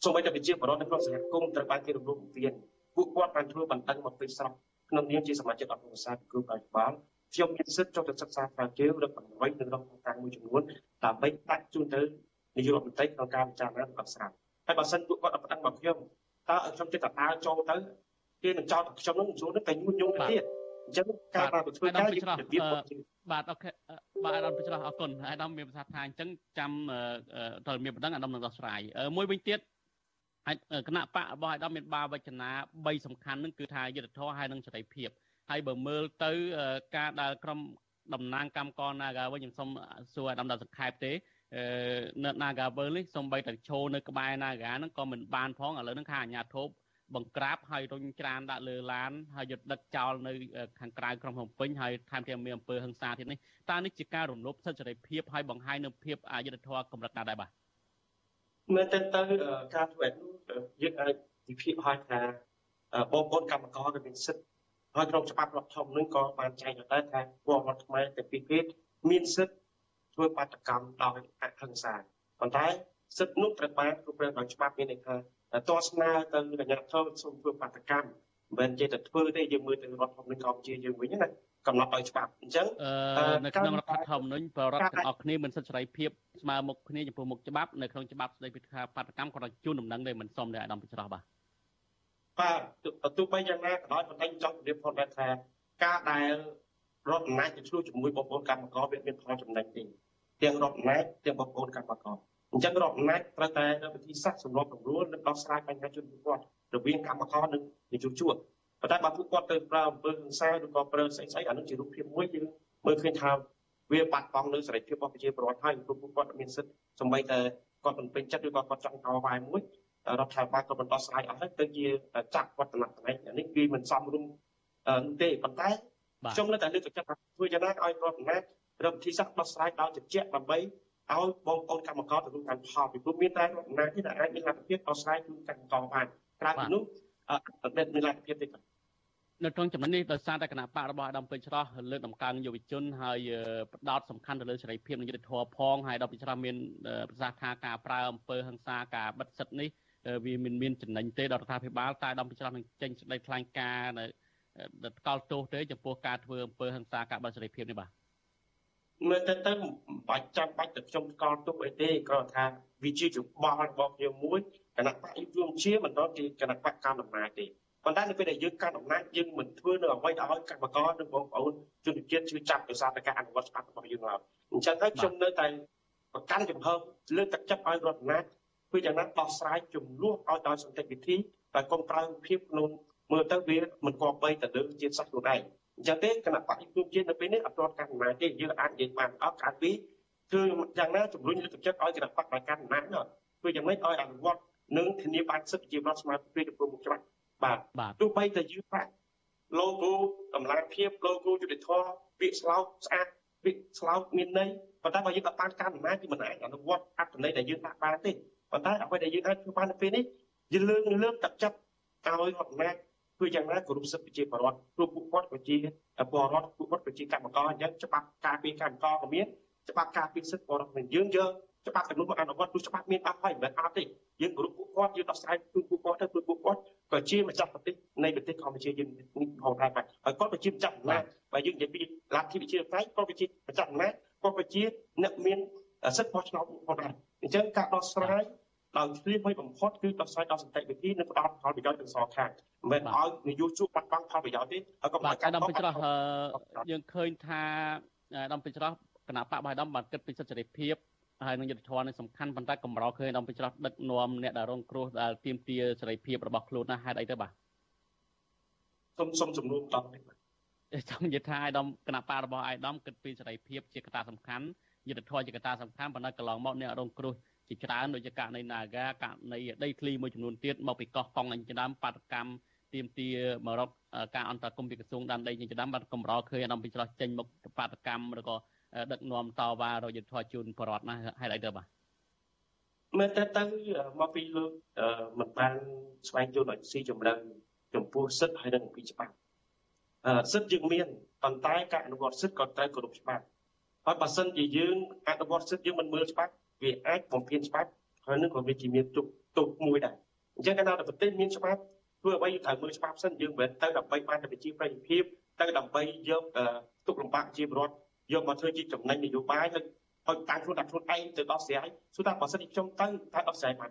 សូម្បីតែប្រជាពលរដ្ឋនៅក្នុងសហគមន៍ត្រូវបានគេរំលោភបំពានពួកគាត់បានធ្វើបណ្ដឹងមកពេញស្រុកក្នុងនាមជាសមាជិកអង្គការសាស្ត្រគ្រូកាយបាល ខ្ញុំមានសិទ្ធិចុះទៅសិក្សាស្រាវជ្រាវរកបង្រួយនៅក្នុងការមួយចំនួនដើម្បីដាក់ជូនទៅនាយករដ្ឋមន្ត្រីក្នុងការពិចារណារបស់ស្រាវហើយបើសិនពួកគាត់អត់ប្តឹងមកខ្ញុំតើខ្ញុំចិត្តតែដើរចូលទៅគេនឹងចោទខ្ញុំនឹងចូលទៅតែញុះញង់ទៅទៀតអញ្ចឹងការបានធ្វើការរបៀបបាទអូខេបាទអាដាមពេជ្រអរគុណអាដាមមានប្រសាសន៍ថាអញ្ចឹងចាំត្រូវមានបណ្ដឹងអាដាមនឹងដោះស្រាយមួយវិញទៀតហើយគណៈបករបស់អាដាមមានបាវចនា3សំខាន់នឹងគឺថាយុទ្ធធរហើយនិងសេរីភាព ហើយបើមើលទៅការដែលក្រុមតំណាងកម្មករ Naga វិញខ្ញុំសូមសួរអាដាមដល់សង្ខេបទេនៅ Naga នេះសូម្បីតែឈោនៅក្បែរ Naga ហ្នឹងក៏មិនបានផងឥឡូវហ្នឹងខាងអាជ្ញាធរបង្ក្រាបហើយរុញច្រានដាក់លើឡានហើយយកដឹកចោលនៅខាងក្រៅក្រុងភ្នំពេញហើយថែមទាំងមានអំពើហិង្សាទៀតនេះតើនេះជាការរំលោភសិទ្ធិសេរីភាពហើយបង្ហាញនូវភាពអយុត្តិធម៌កម្រិតណាដែរបាទមែនតើទៅការធ្វើនោះយើងអាចវិភាគឲ្យថាបងប្អូនកម្មករក៏មានសិទ្ធិ ហើយក្នុងច្បាប់រដ្ឋធម្មនុញ្ញក៏បានចែងដែរថាពលរដ្ឋខ្មែរតែពីរភេទមានសិទ្ធិធ្វើបាតកម្មដោយអហិង្សាប៉ុន្តែសិទ្ធិនោះត្រូវបានគ្រប់គ្រងដោយច្បាប់មានន័យថាតើស្នើទៅអាជ្ញាធរសូមធ្វើបាតកម្មមិនមែនចេះតែធ្វើទេយើងមើលទៅរដ្ឋធម្មនុញ្ញកម្ពុជាយើងវិញណាកំណត់ដោយច្បាប់អញ្ចឹងនៅក្នុងរដ្ឋធម្មនុញ្ញបរដ្ឋទាំងអស់គ្នាមានសិទ្ធិសេរីភាពស្មើមុខគ្នាចំពោះមុខច្បាប់នៅក្នុងច្បាប់ស្តីពីការបាតកម្មគាត់ជូនដំណឹងទេមិនសមទេអាដាមពិច្រោះបាទ បាទទោះបីយ៉ាងណាក៏ដោយប៉ុន្តែចង់ជម្រាបផងដែរថាការដែលរដ្ឋអំណាចទៅឆ្លោះជាមួយបងប្អូនកម្មករវាមានផលចំណេញទេទាំងរដ្ឋអំណាចទាំងបងប្អូនកម្មករអញ្ចឹងរដ្ឋអំណាចត្រូវតែនៅវិធីសាស្ត្រសម្របសម្រួលនិងដោះស្រាយបញ្ហាជនពួកគាត់រវាងកម្មករនិងនិយោជកប៉ុន្តែបើពួកគាត់ទៅប្រើអំពើហិង្សាឬក៏ប្រើស្អីស្អីអានោះជារូបភាពមួយយើងមើលឃើញថាវាបាត់បង់នៅសេរីភាពរបស់ប្រជាពលរដ្ឋហើយព្រោះពួកគាត់មានសិទ្ធិសម្បីតែគាត់មិនពេញចិត្តឬក៏គាត់ចង់កោវាយមួយ រដ្ឋាភិបាលក៏បន្តស្រ័យអស់ហើយទៅជាចាក់វត្តនៈតំណែងនេះគឺមិនសមរម្យទេប៉ុន្តែខ្ញុំនៅតែលើកទឹកចិត្តថាធ្វើយ៉ាងណាឲ្យរដ្ឋអំណាចរកវិធីសាស្ត្រដោះស្រាយដោយជជែកដើម្បីឲ្យបងប្អូនកម្មករទទួលបានផលពីព្រោះមានតែរដ្ឋអំណាចនេះដែលអាចមានលទ្ធភាពដោះស្រាយជូនកម្មករបានក្រៅពីនោះអត់មានលទ្ធភាពទេបាទនៅក្នុងចំណុចនេះដោយសារតែគណៈបករបស់អាដាមពេជ្រច្រោះលើកដំកើងយុវជនហើយផ្ដោតសំខាន់ទៅលើសេរីភាពនិងយុត្តិធម៌ផងហើយដល់ពេជ្រច្រោះមានប្រសាសន៍ថាការប្រើអំពើហិង្សាការបិទសិទ្ធិនេះ វាមិនមានចំណេញទេដល់រដ្ឋាភិបាលតែអាដាមពេជ្រច្រោះនឹងចេញសេចក្តីថ្លែងការណ៍នៅថ្កោលទោសទេចំពោះការធ្វើអំពើហិង្សាការបិទសេរីភាពនេះបាទមើលទៅទៅបាច់ចាំបាច់ទៅខ្ញុំស្គាល់ទុកអីទេគ្រាន់ថាវាជាច្បល់របស់ខ្ញុំមួយគណៈបកយុវជាមិនដល់ជាគណៈបកកម្មអំណាចទេប៉ុន្តែនៅពេលដែលយើងកាន់អំណាចយើងមិនធ្វើនៅអ្វីដែលឲ្យកម្មករនិងបងប្អូនជនជាតិជឿចាប់ដោយសារតែការអនុវត្តច្បាប់របស់យើងឡើយអញ្ចឹងហើយខ្ញុំនៅតែប្រកាន់ចំហលើកទឹកចិត្តឲ្យរដ្ឋអំណាច ធ្វើយ៉ាងណាដោះស្រាយចំនួនឲ្យដោយសន្តិវិធីតែកុំប្រើភាពក្នុងមើលទៅវាមិនគប្បីទៅលើជាតិសាសន៍ខ្លួនឯងអញ្ចឹងទេគណៈបព្វជិជាតិនៅពេលនេះអត់ទាន់កាន់អំណាចទេយើងអាចនិយាយបានអត់កាលពីគឺយ៉ាងណាជំរុញលើកទឹកចិត្តឲ្យគណៈបព្វកាន់អំណាចនោះធ្វើយ៉ាងម៉េចឲ្យអនុវត្តនិងធានាបានសិទ្ធិជារដ្ឋស្មើភាពទៅមុខច្បាប់បាទទោះបីតែយើងបាក់ logo តម្លាភាព logo យុទ្ធធម៌ពាក្យស្លោកស្អាតពាក្យស្លោកមានន័យប៉ុន្តែបើយើងអត់បានការអំណាចគឺមិនអាចអនុវត្តអត្ថន័យដែលយើងដាក់បានទេ ប៉ុន្តែអ្វីដែលយើងអាចធ្វើបាននៅពេលនេះយើងលើកលើកទឹកចិត្តឲ្យរដ្ឋអំណាចធ្វើយ៉ាងណាគោរពសិទ្ធិប្រជាពលរដ្ឋព្រោះពួកគាត់ក៏ជាពលរដ្ឋពួកគាត់ក៏ជាកម្មករអញ្ចឹងច្បាប់ការពារកម្មករក៏មានច្បាប់ការពារសិទ្ធិពលរដ្ឋយើងយើងច្បាប់ទាំងនោះមកអនុវត្តព្រោះច្បាប់មានអត់ហើយមិនមែនអត់ទេយើងគោរពពួកគាត់យើងដោះស្រាយជូនពួកគាត់ទៅព្រោះពួកគាត់ក៏ជាម្ចាស់ប្រទេសនៃប្រទេសកម្ពុជាយើងនេះផងដែរបាទហើយគាត់ក៏ជាម្ចាស់អំណាចបើយើងនិយាយពីលទ្ធិវិជាផ្នែកគាត់ក៏ជាម្ចាស់អំណាចគាត់ក៏ជាអ្នកមានសិទ្ធិបោះឆ្នោតផងដែរអញ្ចឹងការដោះស្រាយ ដោយជ្រាបមួយបំផុតគឺដោះស្រាយដោយសន្តិវិធីនិងផ្ដល់ផលប្រយោជន៍ទាំងសងខាងមិនមែនឲ្យនយោជកបាត់បង់ផលប្រយោជន៍ទេហើយក៏មិនការដំពេជ្រោះយើងឃើញថាដំពេជ្រោះគណៈបកបាយដំបានគិតពីសិទ្ធិសេរីភាពហើយនឹងយុទ្ធធម៌នេះសំខាន់ប៉ុន្តែកម្រឃើញដល់ពេជ្រដឹកនាំអ្នកដែលរងគ្រោះដែលទាមទារសេរីភាពរបស់ខ្លួនណាហេតុអីទៅបាទសូមសូមជំនុំតបនេះបាទចង់និយាយថាអាយដាមគណៈបករបស់អាយដាមគិតពីសេរីភាពជាកត្តាសំខាន់យុទ្ធធម៌ជាកត្តាសំខាន់ប៉ុន្តែកន្លងមកអ្នករងគ្រោះ ជាច្រើនដូចជាករណី Naga ករណីដីធ្លីមួយចំនួនទៀតមកពីកោះកុងអញ្ចឹងបាតកម្មទៀមទាមករកការអន្តរាគមន៍ពីក្រសួងដែនដីជាដើមបាទកម្រឃើញអាដាមពីច្រោះចេញមកបាតកម្មឬក៏ដឹកនាំតវ៉ារយុទ្ធធរជូនបរដ្ឋណាហេតុអីទៅបាទមើលទៅទៅមកពីលោកមិនបានស្វែងយល់ឲ្យស៊ីជម្រៅចំពោះសិទ្ធិហើយនិងពីច្បាប់សិទ្ធិយើងមានប៉ុន្តែការអនុវត្តសិទ្ធិក៏ត្រូវគោរពច្បាប់ហើយបើសិនជាយើងអនុវត្តសិទ្ធិយើងមិនមើលច្បាប់ វាអាចបំភានច្បាប់ហើយនឹងក៏វាជាមានទុកទុកមួយដែរអញ្ចឹងកាលណាប្រទេសមានច្បាប់ធ្វើអ្វីត្រូវមើលច្បាប់សិនយើងមិនទៅដើម្បីបានតែប្រជាប្រិយភាពទៅដើម្បីយកទុកលំបាកជាពលរដ្ឋយកមកធ្វើជាចំណេញនយោបាយហើយឲ្យតាំងខ្លួនដាក់ខ្លួនឯងទៅដោះស្រាយសួរថាបើសិនជាខ្ញុំទៅថាដោះស្រាយបាន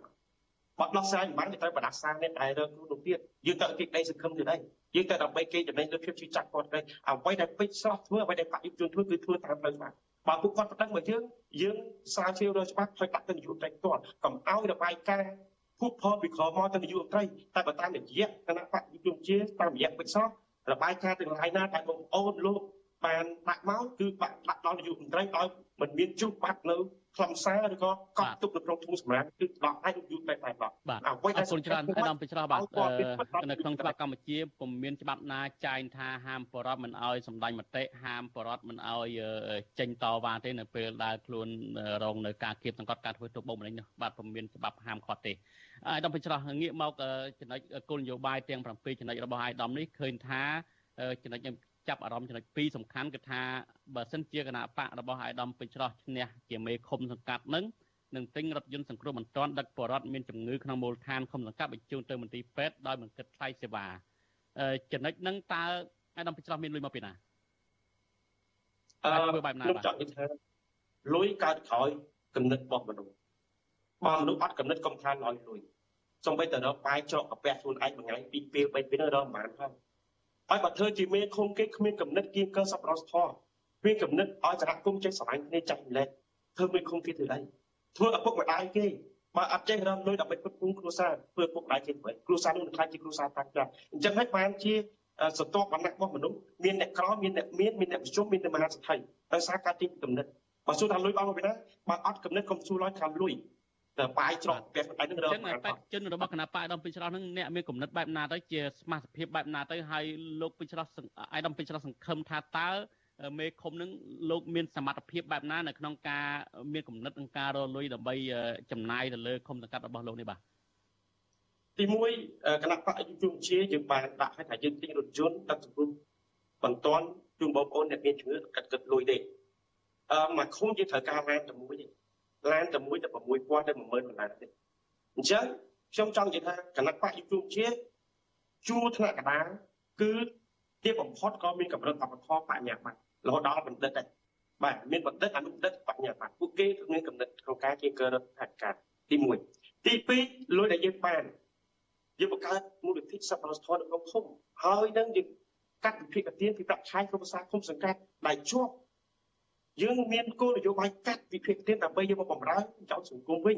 បើដោះស្រាយមិនបានគេត្រូវបដាសាអ្នកដែលរើខ្លួននោះទៀតយើងទៅគេក្តីសង្ឃឹមទៅដែរយើងទៅដើម្បីគេចំណេញលើភាពជឿចាក់គាត់ទៅអ្វីដែលពេជ្រស្រស់ធ្វើអ្វីដែលបដិជនធ្វើគឺធ្វើតាមផ្លូវច្បាប់ បើពួកគាត់ប្រដឹងមកយើងយើងស្រាវជ្រាវរកច្បាប់ហើយដាក់ទៅនយោបាយផ្ទាល់កុំឲ្យរបាយការណ៍ពួកផលវិក្រមកទៅនាយករដ្ឋមន្ត្រីតែបើតាមរយៈគណៈបកយុវជាតាមរយៈវិសោរបាយការណ៍ទាំងឡាយណាដែលបងប្អូនលោកបានដាក់មកគឺបាក់ដាក់ដល់នាយករដ្ឋមន្ត្រីឲ្យមិនមានជួបបាត់នៅ ខ្លឹមសារឬក៏កត់ទុកនៅក្នុងធុងសម្រាប់គឺដល់អាចយុទ្ធបែបបែបបាទបាទអរគុណច្រើនអាដាមពេជ្របាទនៅក្នុងច្បាប់កម្ពុជាពុំមានច្បាប់ណាចែងថាហាមបរដ្ឋមិនឲ្យសម្ដែងមតិហាមបរដ្ឋមិនឲ្យចេញតវ៉ាទេនៅពេលដែលខ្លួនរងនៅការគៀបសង្កត់ការធ្វើទុកបុកម្នេញនោះបាទពុំមានច្បាប់ហាមឃាត់ទេអាដាមពេជ្រងាកមកចំណុចគោលនយោបាយទាំង7ចំណុចរបស់អាដាមនេះឃើញថាចំណុច ចាប់អារម្មណ៍ចំណុចពីរសំខាន់គឺថាបើសិនជាគណៈបករបស់អាយដាមពេជ្រោះឈ្នះជាមេឃុំសង្កាត់នឹងនឹងទិញរថយន្តសង្គ្រោះបន្ទាន់ដឹកបរដ្ឋមានជំងឺក្នុងមូលដ្ឋានឃុំសង្កាត់បញ្ជូនទៅមន្ទីរពេទ្យដោយមិនគិតថ្លៃសេវាចំណុចហ្នឹងតើអាយដាមពេជ្រោះមានលុយមកពីណាអឺធ្វើបែបណាបាទខ្ញុំចង់និយាយថាលុយកើតក្រោយគំនិតរបស់មនុស្សបើមនុស្សអត់គំនិតកំខានឲ្យលុយសំបីតរកបាយច្រកកាពះខ្លួនឯងមួយថ្ងៃពីរពេលបីពេលរកមិនបានផង ហើយបើធ្វើជាមេឃុំគេគ្មានកំណត់គៀងកើសប្បុរសធម៌គ្មានកំណត់ឲ្យសហគមន៍ចេះស្រឡាញ់គ្នាចាស់ម្លេះធ្វើមេឃុំគេធ្វើអីធ្វើឪពុកម្ដាយគេបើអត់ចេះរំលុយដើម្បីផ្គត់ផ្គង់គ្រួសារធ្វើឪពុកម្ដាយគេធ្វើគ្រួសារនោះនឹងខ្លាចជាគ្រួសារតាំងចាស់អញ្ចឹងហើយបានជាសន្តិភាពវណ្ណៈរបស់មនុស្សមានអ្នកក្រមានអ្នកមានមានអ្នកប្រជុំមានអ្នកមហាសទ្ធិដោយសារការទីកំណត់បើសួរថាលុយបងមកពីណាបើអត់កំណត់កុំសួរឡើយថាលុយ តែបាយច្រកផ្ទះខ្លួនឯងនឹងរកចឹងបេក្ខជនរបស់គណៈបកឯកឧត្តមពេជ្រច្រោះនឹងអ្នកមានគំនិតបែបណាទៅជាសមាជិកភាពបែបណាទៅហើយលោកពេជ្រច្រោះឯកឧត្តមពេជ្រច្រោះសង្ឃឹមថាតើមេឃុំនឹងលោកមានសមត្ថភាពបែបណានៅក្នុងការមានគំនិតក្នុងការរលុយដើម្បីចំណាយទៅលើឃុំសង្កាត់របស់លោកនេះបាទទី1គណៈបកយុវជាយើងបានដាក់ឲ្យថាយើងទិញរថយន្តដឹកសង្គ្រោះបន្ទាន់ជូនបងប្អូនអ្នកមានជំងឺកាត់គិតលុយទេអឺមកឃុំយើងត្រូវការឡានតែមួយទេ ឡានតែមួយតែ6000ទៅ10000ដុល្លារទេអញ្ចឹងខ្ញុំចង់និយាយថាគណៈបកយុវជាជួរថ្នាក់កណ្ដាលគឺទីបំផុតក៏មានកម្រិតអបធរបញ្ញាបត្ររហូតដល់បណ្ឌិតដែរបាទមានបណ្ឌិតអនុបណ្ឌិតបញ្ញាបត្រពួកគេមានកម្រិតក្នុងការជាកើរដ្ឋាភិបាលទី1ទី2លុយដែលយើងបានយើងបង្កើតមូលនិធិសប្បុរសធម៌នៅក្នុងភូមិហើយនឹងយើងកាត់វិភាគទានពីប្រាក់ខែក្នុងភាសាឃុំសង្កាត់ដែលជាប់ យើងមានគោលនយោបាយកាត់វិភាគទានដើម្បីយកមកបំរើចោលសង្គមវិញ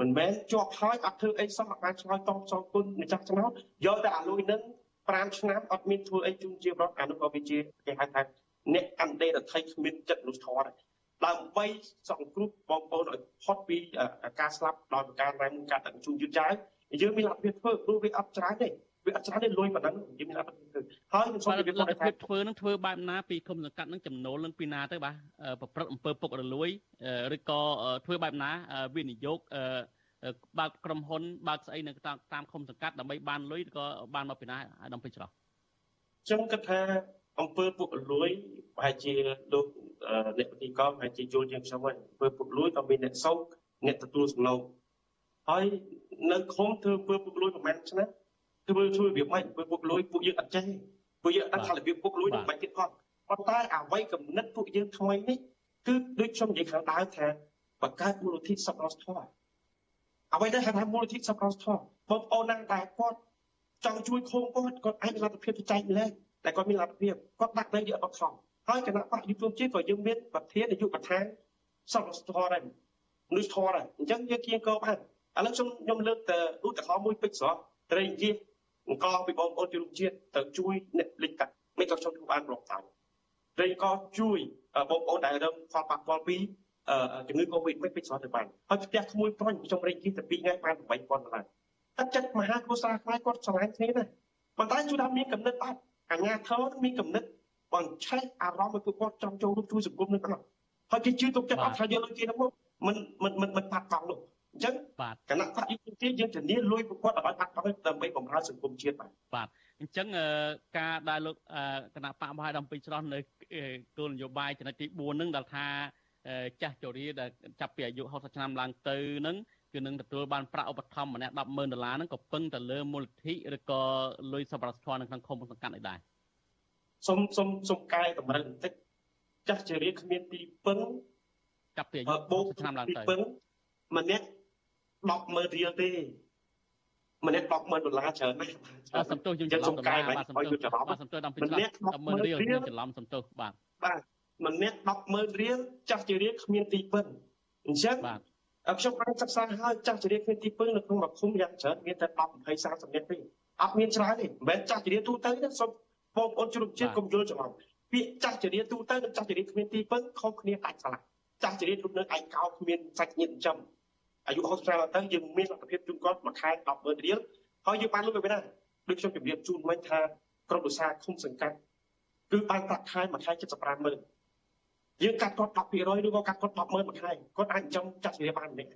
មិនមែនជាប់ហើយអត់ធ្វើអីសោះអាចឆ្លើយតបសងគុណម្ចាស់ឆ្នោតយកតែអាលុយនឹង5ឆ្នាំអត់មានធ្វើអីជូនជារដ្ឋអានោះក៏វាជាគេហៅថាអ្នកអន្តេរដ្ឋីគ្មានចិត្តមនុស្សធម៌ដែរដើម្បីសង្គ្រោះបងប្អូនឲ្យផុតពីការស្លាប់ដោយប្រការណាមួយការដាក់ជូនយឺតយ៉ាវយើងមានលទ្ធភាពធ្វើព្រោះវាអត់ច្រើនទេ វាអត់ច្រើនទេលុយប៉ុណ្ណឹងយើងមានលទ្ធភាពធ្វើហើយខ្ញុំសូមជម្រាបលទ្ធភាពធ្វើនឹងធ្វើបែបណាពីគុំសង្កាត់នឹងចំណូលនឹងពីណាទៅបាទប្រព្រឹត្តអំពើពុករលួយឬក៏ធ្វើបែបណាវិនិយោគបើកក្រុមហ៊ុនបើកស្អីនៅតាមតាមឃុំសង្កាត់ដើម្បីបានលុយក៏បានមកពីណាអាដាមពេជ្រច្រោះខ្ញុំគិតថាអំពើពុករលួយប្រហែលជាលោកអ្នកវិទ្យាករប្រហែលជាយល់ជាងខ្ញុំហើយអំពើពុករលួយក៏មានអ្នកសោកអ្នកទទួលសំណងហើយនៅឃុំធ្វើអំពើពុករលួយប្រហែលឆ្នាំ ធ្វើជួយរបៀបម៉េចធ្វើពុកលួយពួកយើងអត់ចេះពួកយើងអត់ដឹងថារបៀបពុកលួយនឹងមិនទៀតគាត់ប៉ុន្តែអ្វីកំណត់ពួកយើងថ្មីនេះគឺដូចខ្ញុំនិយាយខាងដើមថាបង្កើតមូលនិធិសប្បុរសធម៌អ្វីដែលហៅថាមូលនិធិសប្បុរសធម៌បងប្អូនណាដែលគាត់ចង់ជួយខូនគាត់គាត់អាចមានលទ្ធភាពចែកម្លែកតែគាត់មានលទ្ធភាពគាត់ដាក់ទៅយកអត់ខំហើយគណៈបកយុទ្ធជាតិក៏យើងមានប្រធាននាយកប្រធានសប្បុរសធម៌ដែរមនុស្សធម៌ដែរអញ្ចឹងយើងគៀងកោបានឥឡូវខ្ញុំខ្ញុំលើកទៅឧទាហរណ៍មួយពេចស្រស់ត្រីជា អង្គពីបងប្អូនជារូបជាតិទៅជួយអ្នកលិចកាត់មិនក៏ខ្ញុំធ្វើបានប្រកតាមត្រីក៏ជួយបងប្អូនដែលរងផលប៉ះពាល់ពីជំងឺ Covid មិនពេញស្រស់ទៅបានហើយផ្ទះក្មួយប្រុញខ្ញុំរែកជីទៅ2ថ្ងៃបាន8000ដុល្លារតែចិត្តមហាគ្រួសារខ្មែរគាត់ស្រឡាញ់គ្នាណាប៉ុន្តែជួយថាមានកំណត់អត់អាញាធរមានកំណត់បងឆេះអារម្មណ៍របស់គាត់ចង់ចូលរួមជួយសង្គមនឹងអត់ហើយគេជឿទុកចិត្តអត់ថាយកលុយគេទៅមកមិនមិនមិនមិនបាត់កង់នោះ អញ្ចឹងគណៈបកយុទ្ធជាតិយើងធានាលួយប្រកបឲ្យបាត់បង់ដើម្បីបំរើសង្គមជាតិបាទបាទអញ្ចឹងការដែលលោកគណៈបកមហាដំពេញច្រោះនៅគោលនយោបាយចំណុចទី4ហ្នឹងដែលថាចាស់ជរាដែលចាប់ពីអាយុ60ឆ្នាំឡើងទៅហ្នឹងគឺនឹងទទួលបានប្រាក់ឧបត្ថម្ភម្នាក់100,000ដុល្លារហ្នឹងក៏ពឹងទៅលើមូលនិធិឬក៏លុយសប្បុរសធម៌នៅក្នុងឃុំសង្កាត់នេះដែរសុំសុំសុំកែតម្រូវបន្តិចចាស់ជរាគ្មានទីពឹងចាប់ពីអាយុ60ឆ្នាំឡើងទៅទីពឹងម្នាក់ 100,000រៀលទេម្នាក់100,000ដុល្លារច្រើនណាស់បាទសំទោសយើងច្រឡំដុល្លារបាទសំទោសបាទសំទោសដល់ពីច្រឡំ100,000រៀលយើងច្រឡំសំទោសបាទបាទម្នាក់100,000រៀលចាស់ជារៀលគ្មានទីពឹងអញ្ចឹងខ្ញុំបានសិក្សាហើយចាស់ជរាគ្មានទីពឹងនៅក្នុងមួយឃុំយ៉ាងច្រើនមានតែ10 20 30នាក់ទេអត់មានច្រើនទេមិនមែនចាស់ជរាទូទៅទេសូមបងប្អូនជ្រុំជាតិកុំយល់ច្រឡំពាក្យចាស់ជរាទូទៅនិងចាស់ជរាគ្មានទីពឹងខុសគ្នាដាច់ស្រឡះចាស់ជរារូបនៅឯកោគ្មានសាច់ញាតិចិញ្ចឹម អាយុ60ឆ្នាំទៅយើងមានលទ្ធភាពជូនគាត់មួយខែ100000រៀលហើយយើងបានលុយទៅណាដូចខ្ញុំជម្រាបជូនមិញថាក្រុមឧស្សាហ៍ឃុំសង្កាត់គឺបានប្រាក់ខែមួយខែ75ម៉ឺនយើងកាត់គាត់10%ឬក៏កាត់គាត់100000មួយខែគាត់អាចចិញ្ចឹមចាស់ជរាបានម្នាក់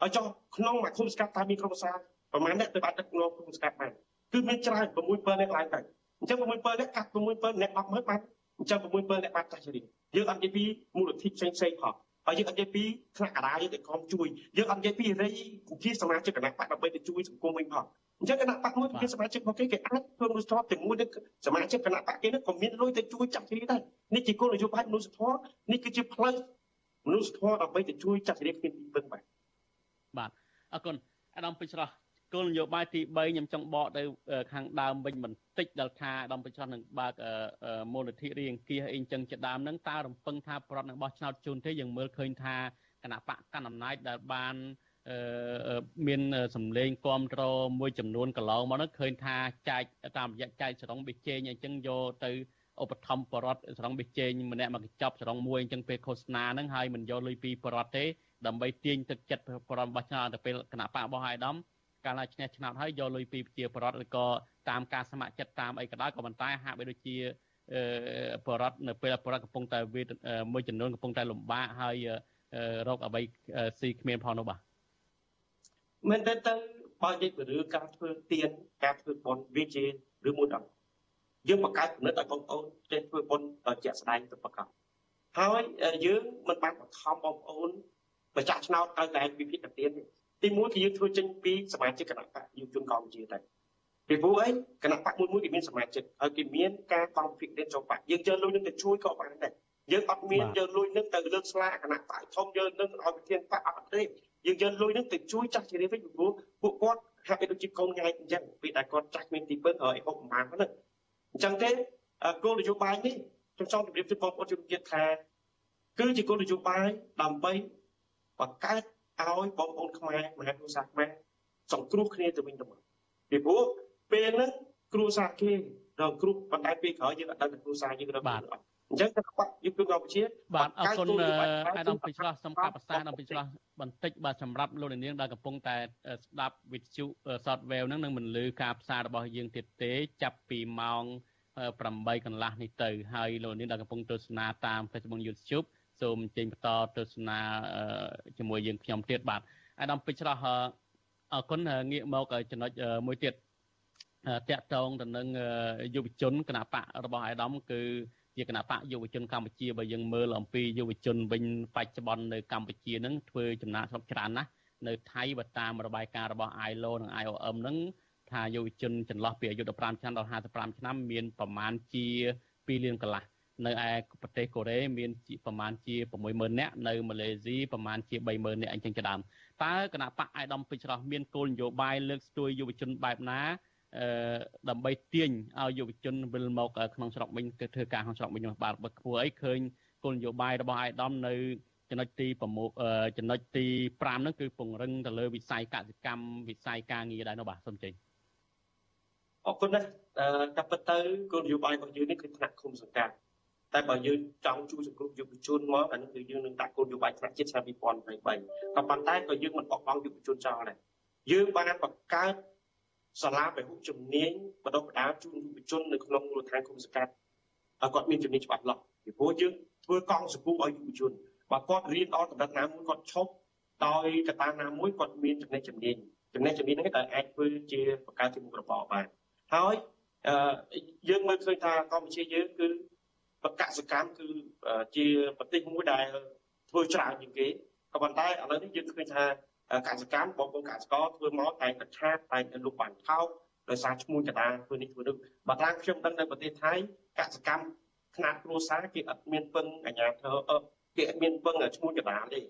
ហើយចុះក្នុងមួយឃុំសង្កាត់តើមានក្រុមឧស្សាហ៍ប្រហែលអ្នកទៅបានដឹកនាំឃុំសង្កាត់បានគឺមានច្រើន6 7អ្នកឡើងទៅអញ្ចឹង6 7អ្នកកាត់6 7អ្នក10ម៉ឺនបានអញ្ចឹង6 7អ្នកបានចាស់ជរាយើងអត់និយាយពីមូលធិផ្សេងផ្សេងផង ហើយយើងអត់និយាយពីថ្នាក់កណ្ដាលយើងទៅក្រុមជួយយើងអត់និយាយពីរៃជាសមាជិកគណៈបកដើម្បីទៅជួយសង្គមវិញផងអញ្ចឹងគណៈបកមួយជាសមាជិករបស់គេគេអាចធ្វើមនុស្សធម៌ជាមួយនឹងសមាជិកគណៈបកគេនោះក៏មានលុយទៅជួយចាក់ជ្រៀដែរនេះជាគោលនយោបាយមនុស្សធម៌នេះគឺជាផ្លូវមនុស្សធម៌ដើម្បីទៅជួយចាក់ជ្រៀគ្មានទីពឹងបាទបាទអរគុណអាដាមពេជ្រស្រស់ គោលនយោបាយទី3ខ្ញុំចង់បកទៅខាងដើមវិញបន្តិចដល់ថាអាដាមពេជ្រស្រស់នឹងបើកមូលនិធិរៀងគៀសអីចឹងជាដើមហ្នឹងតើរំពឹងថាប្រដ្ឋនឹងបោះឆ្នោតជូនទេយើងមើលឃើញថាគណៈបកកណ្ដាលអំណាចដែលបានមានសម្លេងគ្រប់គ្រងមួយចំនួនកន្លងមកនោះឃើញថាចែកតាមរយៈចែកសរងបេជែងអញ្ចឹងយកទៅឧបត្ថម្ភបរដ្ឋសរងបេជែងម្នាក់មកកញ្ចប់សរងមួយអញ្ចឹងពេលឃោសនាហ្នឹងហើយមិនយកលុយពីបរដ្ឋទេដើម្បីទាញទឹកចិត្តបរដ្ឋរបស់ឆ្នោតទៅពេលគណៈបករបស់អាយដាម កាលណាឈ្នះឆ្នោតហើយយកលុយពីប្រជាបរដ្ឋឬក៏តាមការស្ម័គ្រចិត្តតាមអីក៏ដោយក៏ប៉ុន្តែហាក់បីដូចជាបរដ្ឋនៅពេលបរដ្ឋកំពុងតែមួយចំនួនកំពុងតែលំបាកហើយរកអ្វីស៊ីគ្មានផងនោះបាទមែនទេទៅបើនិយាយពីរឿងការធ្វើទៀនការធ្វើបុណ្យវាជារឿងមួយដល់យើងបង្កើតគំនិតឲ្យបងប្អូនចេះធ្វើបុណ្យដល់ជាក់ស្ដែងទៅប្រកបហើយយើងមិនបានបង្ខំបងប្អូនម្ចាស់ឆ្នោតឲ្យតែវិភាគទៀនទី មួយគឺយើងធ្វើចេញពីសមាជិកគណៈបកយុវជនកម្ពុជាតែពីព្រោះអីគណៈបកមួយមួយគេមានសមាជិកហើយគេមានការបង្វិភាគចូលបកយើងចូលលុយនឹងទៅជួយក៏បានដែរយើងអត់មានយកលុយនឹងទៅលើកស្លាគណៈបកធំយកនឹងឲ្យប្រធានបកអត់ទេយើងយកលុយនឹងទៅជួយចាស់ជារៀបវិញព្រោះពួកគាត់ហាក់បីដូចជាកូនញ៉ៃអញ្ចឹងពេលដែលគាត់ចាស់មានទីពឹងហើយហូបប្រមាណហ្នឹងអញ្ចឹងទេគោលនយោបាយនេះខ្ញុំចង់ជម្រាបជូនបងប្អូនជនជាតិថាគឺជាគោលនយោបាយដើម្បីបង្កើត ឲ្យបងប្អូនខ្មែរមហាគ្រួសារខ្មែរសង្គ្រោះគ្នាទៅវិញទៅមកពីព្រោះពេលហ្នឹងគ្រួសារគេដល់គ្រូបណ្ដៃពេលក្រោយយើងអត់ដឹងថាគ្រួសារយើងរកបាទអញ្ចឹងទៅបាត់យុគកម្ពុជាបាទអរគុណអាដាមពេជ្រស្រស់សំកាប់ប្រសាអាដាមពេជ្រស្រស់បន្តិចបាទសម្រាប់លោកនាងដែលកំពុងតែស្ដាប់វិទ្យុ Software ហ្នឹងនឹងមិនលឺការផ្សាយរបស់យើងទៀតទេចាប់ពីម៉ោង8កន្លះនេះទៅហើយលោកនាងដែលកំពុងទស្សនាតាម Facebook YouTube សូមចេញបន្តទស្សនាជាមួយយើងខ្ញុំទៀតបាទអាដាមពេជ្រស្រស់អរគុណងាកមកចំណុចមួយទៀតតាក់ទងទៅនឹងយុវជនគណៈបករបស់អាដាមគឺជាគណៈបកយុវជនកម្ពុជាបើយើងមើលអំពីយុវជនវិញបច្ចុប្បន្ននៅកម្ពុជានឹងធ្វើចំណាកស្រុកច្រើនណាស់នៅថៃបើតាមរបាយការណ៍របស់ ILO និង IOM នឹងថាយុវជនចន្លោះពីអាយុ15ឆ្នាំដល់55ឆ្នាំមានប្រមាណជា2លានកន្លះ នៅឯប្រទេសកូរ៉េមានប្រមាណជា60000នាក់នៅម៉ាឡេស៊ីប្រមាណជា30000នាក់អញ្ចឹងជាដើមតើគណៈបកអាយដាមពេជ្រស្រស់មានគោលនយោបាយលើកស្ទួយយុវជនបែបណាអឺដើម្បីទាញឲ្យយុវជនវិលមកក្នុងស្រុកវិញគឺធ្វើការក្នុងស្រុកវិញបាទបើគួរអីឃើញគោលនយោបាយរបស់អាយដាមនៅចំណុចទី6ចំណុចទី5ហ្នឹងគឺពង្រឹងទៅលើវិស័យកសិកម្មវិស័យការងារដែរនោះបាទសូមចេញអរគុណណាស់តែពិតទៅគោលនយោបាយរបស់យើងនេះគឺថ្នាក់ឃុំសង្កាត់ តែបើយើងចង់ជួយសង្គ្រោះយុវជនមកអានេះគឺយើងនឹងដាក់គោលនយោបាយថ្នាក់ជាតិឆ្នាំ2023ក៏ប៉ុន្តែក៏យើងមិនបោះបង់យុវជនចោលដែរយើងបានបង្កើតសាលាពហុជំនាញបណ្ដុះបណ្ដាលជូនយុវជននៅក្នុងមូលដ្ឋានគុំសង្កាត់ឲ្យគាត់មានជំនាញច្បាស់លាស់ពីព្រោះយើងធ្វើកង់សង្គមឲ្យយុវជនបើគាត់រៀនដល់កម្រិតណាមួយគាត់ឈប់ដោយកត្តាណាមួយគាត់មានចំណេះជំនាញចំណេះជំនាញហ្នឹងតែអាចធ្វើជាបង្កើតជាមុខរបរបានហើយយើងមើលឃើញថាកម្ពុជាយើងគឺ បកសកម្មគឺជាប្រទេសមួយដែលធ្វើច្រើនជាងគេក៏ប៉ុន្តែឥឡូវនេះយើងឃើញថាកសកម្មបងប្អូនកសករធ្វើមកតែកឆាតតែលុបបាញ់ថោកដោយសារឈ្មោះកតាធ្វើនេះធ្វើនោះបើតាមខ្ញុំដឹងនៅប្រទេសថៃកសកម្មខ្នាតគ្រួសារគេអត់មានពឹងអាជ្ញាធរគេអត់មានពឹងឈ្មោះកតាទេ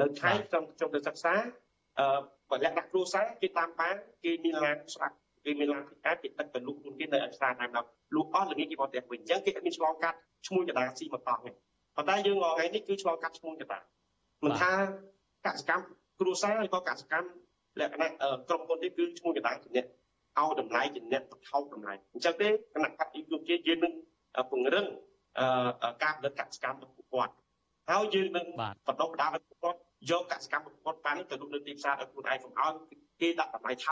នៅថៃខ្ញុំខ្ញុំទៅសិក្សាអឺបរិយាកាសគ្រួសារគេតាមបានគេមានឡានស្រាប់ គេមានឡានពិការគេទឹកទៅលុកខ្លួនគេនៅអក្សរតាមដល់លុកអស់ល្ងាចគេមកផ្ទះវិញអញ្ចឹងគេអត់មានឆ្លងកាត់ឈ្មោះចតាស៊ីមកតោះទេប៉ុន្តែយើងថ្ងៃនេះគឺឆ្លងកាត់ឈ្មោះចតាមិនថាកសកម្មគ្រួសារហើយក៏កសកម្មលក្ខណៈក្រុមហ៊ុននេះគឺឈ្មោះកណ្ដាលជាអ្នកឲ្យតម្លៃជាអ្នកបថោកតម្លៃអញ្ចឹងទេគណៈបព្វជិជាយើងនឹងពង្រឹងការផលិតកសកម្មរបស់គាត់ហើយយើងនឹងបដិបដាលឲ្យគាត់យកកសកម្មរបស់គាត់បានទៅលក់នៅទីផ្សារឲ្យខ្លួនឯងកុំឲ្យគេដាក់តម្លៃថោក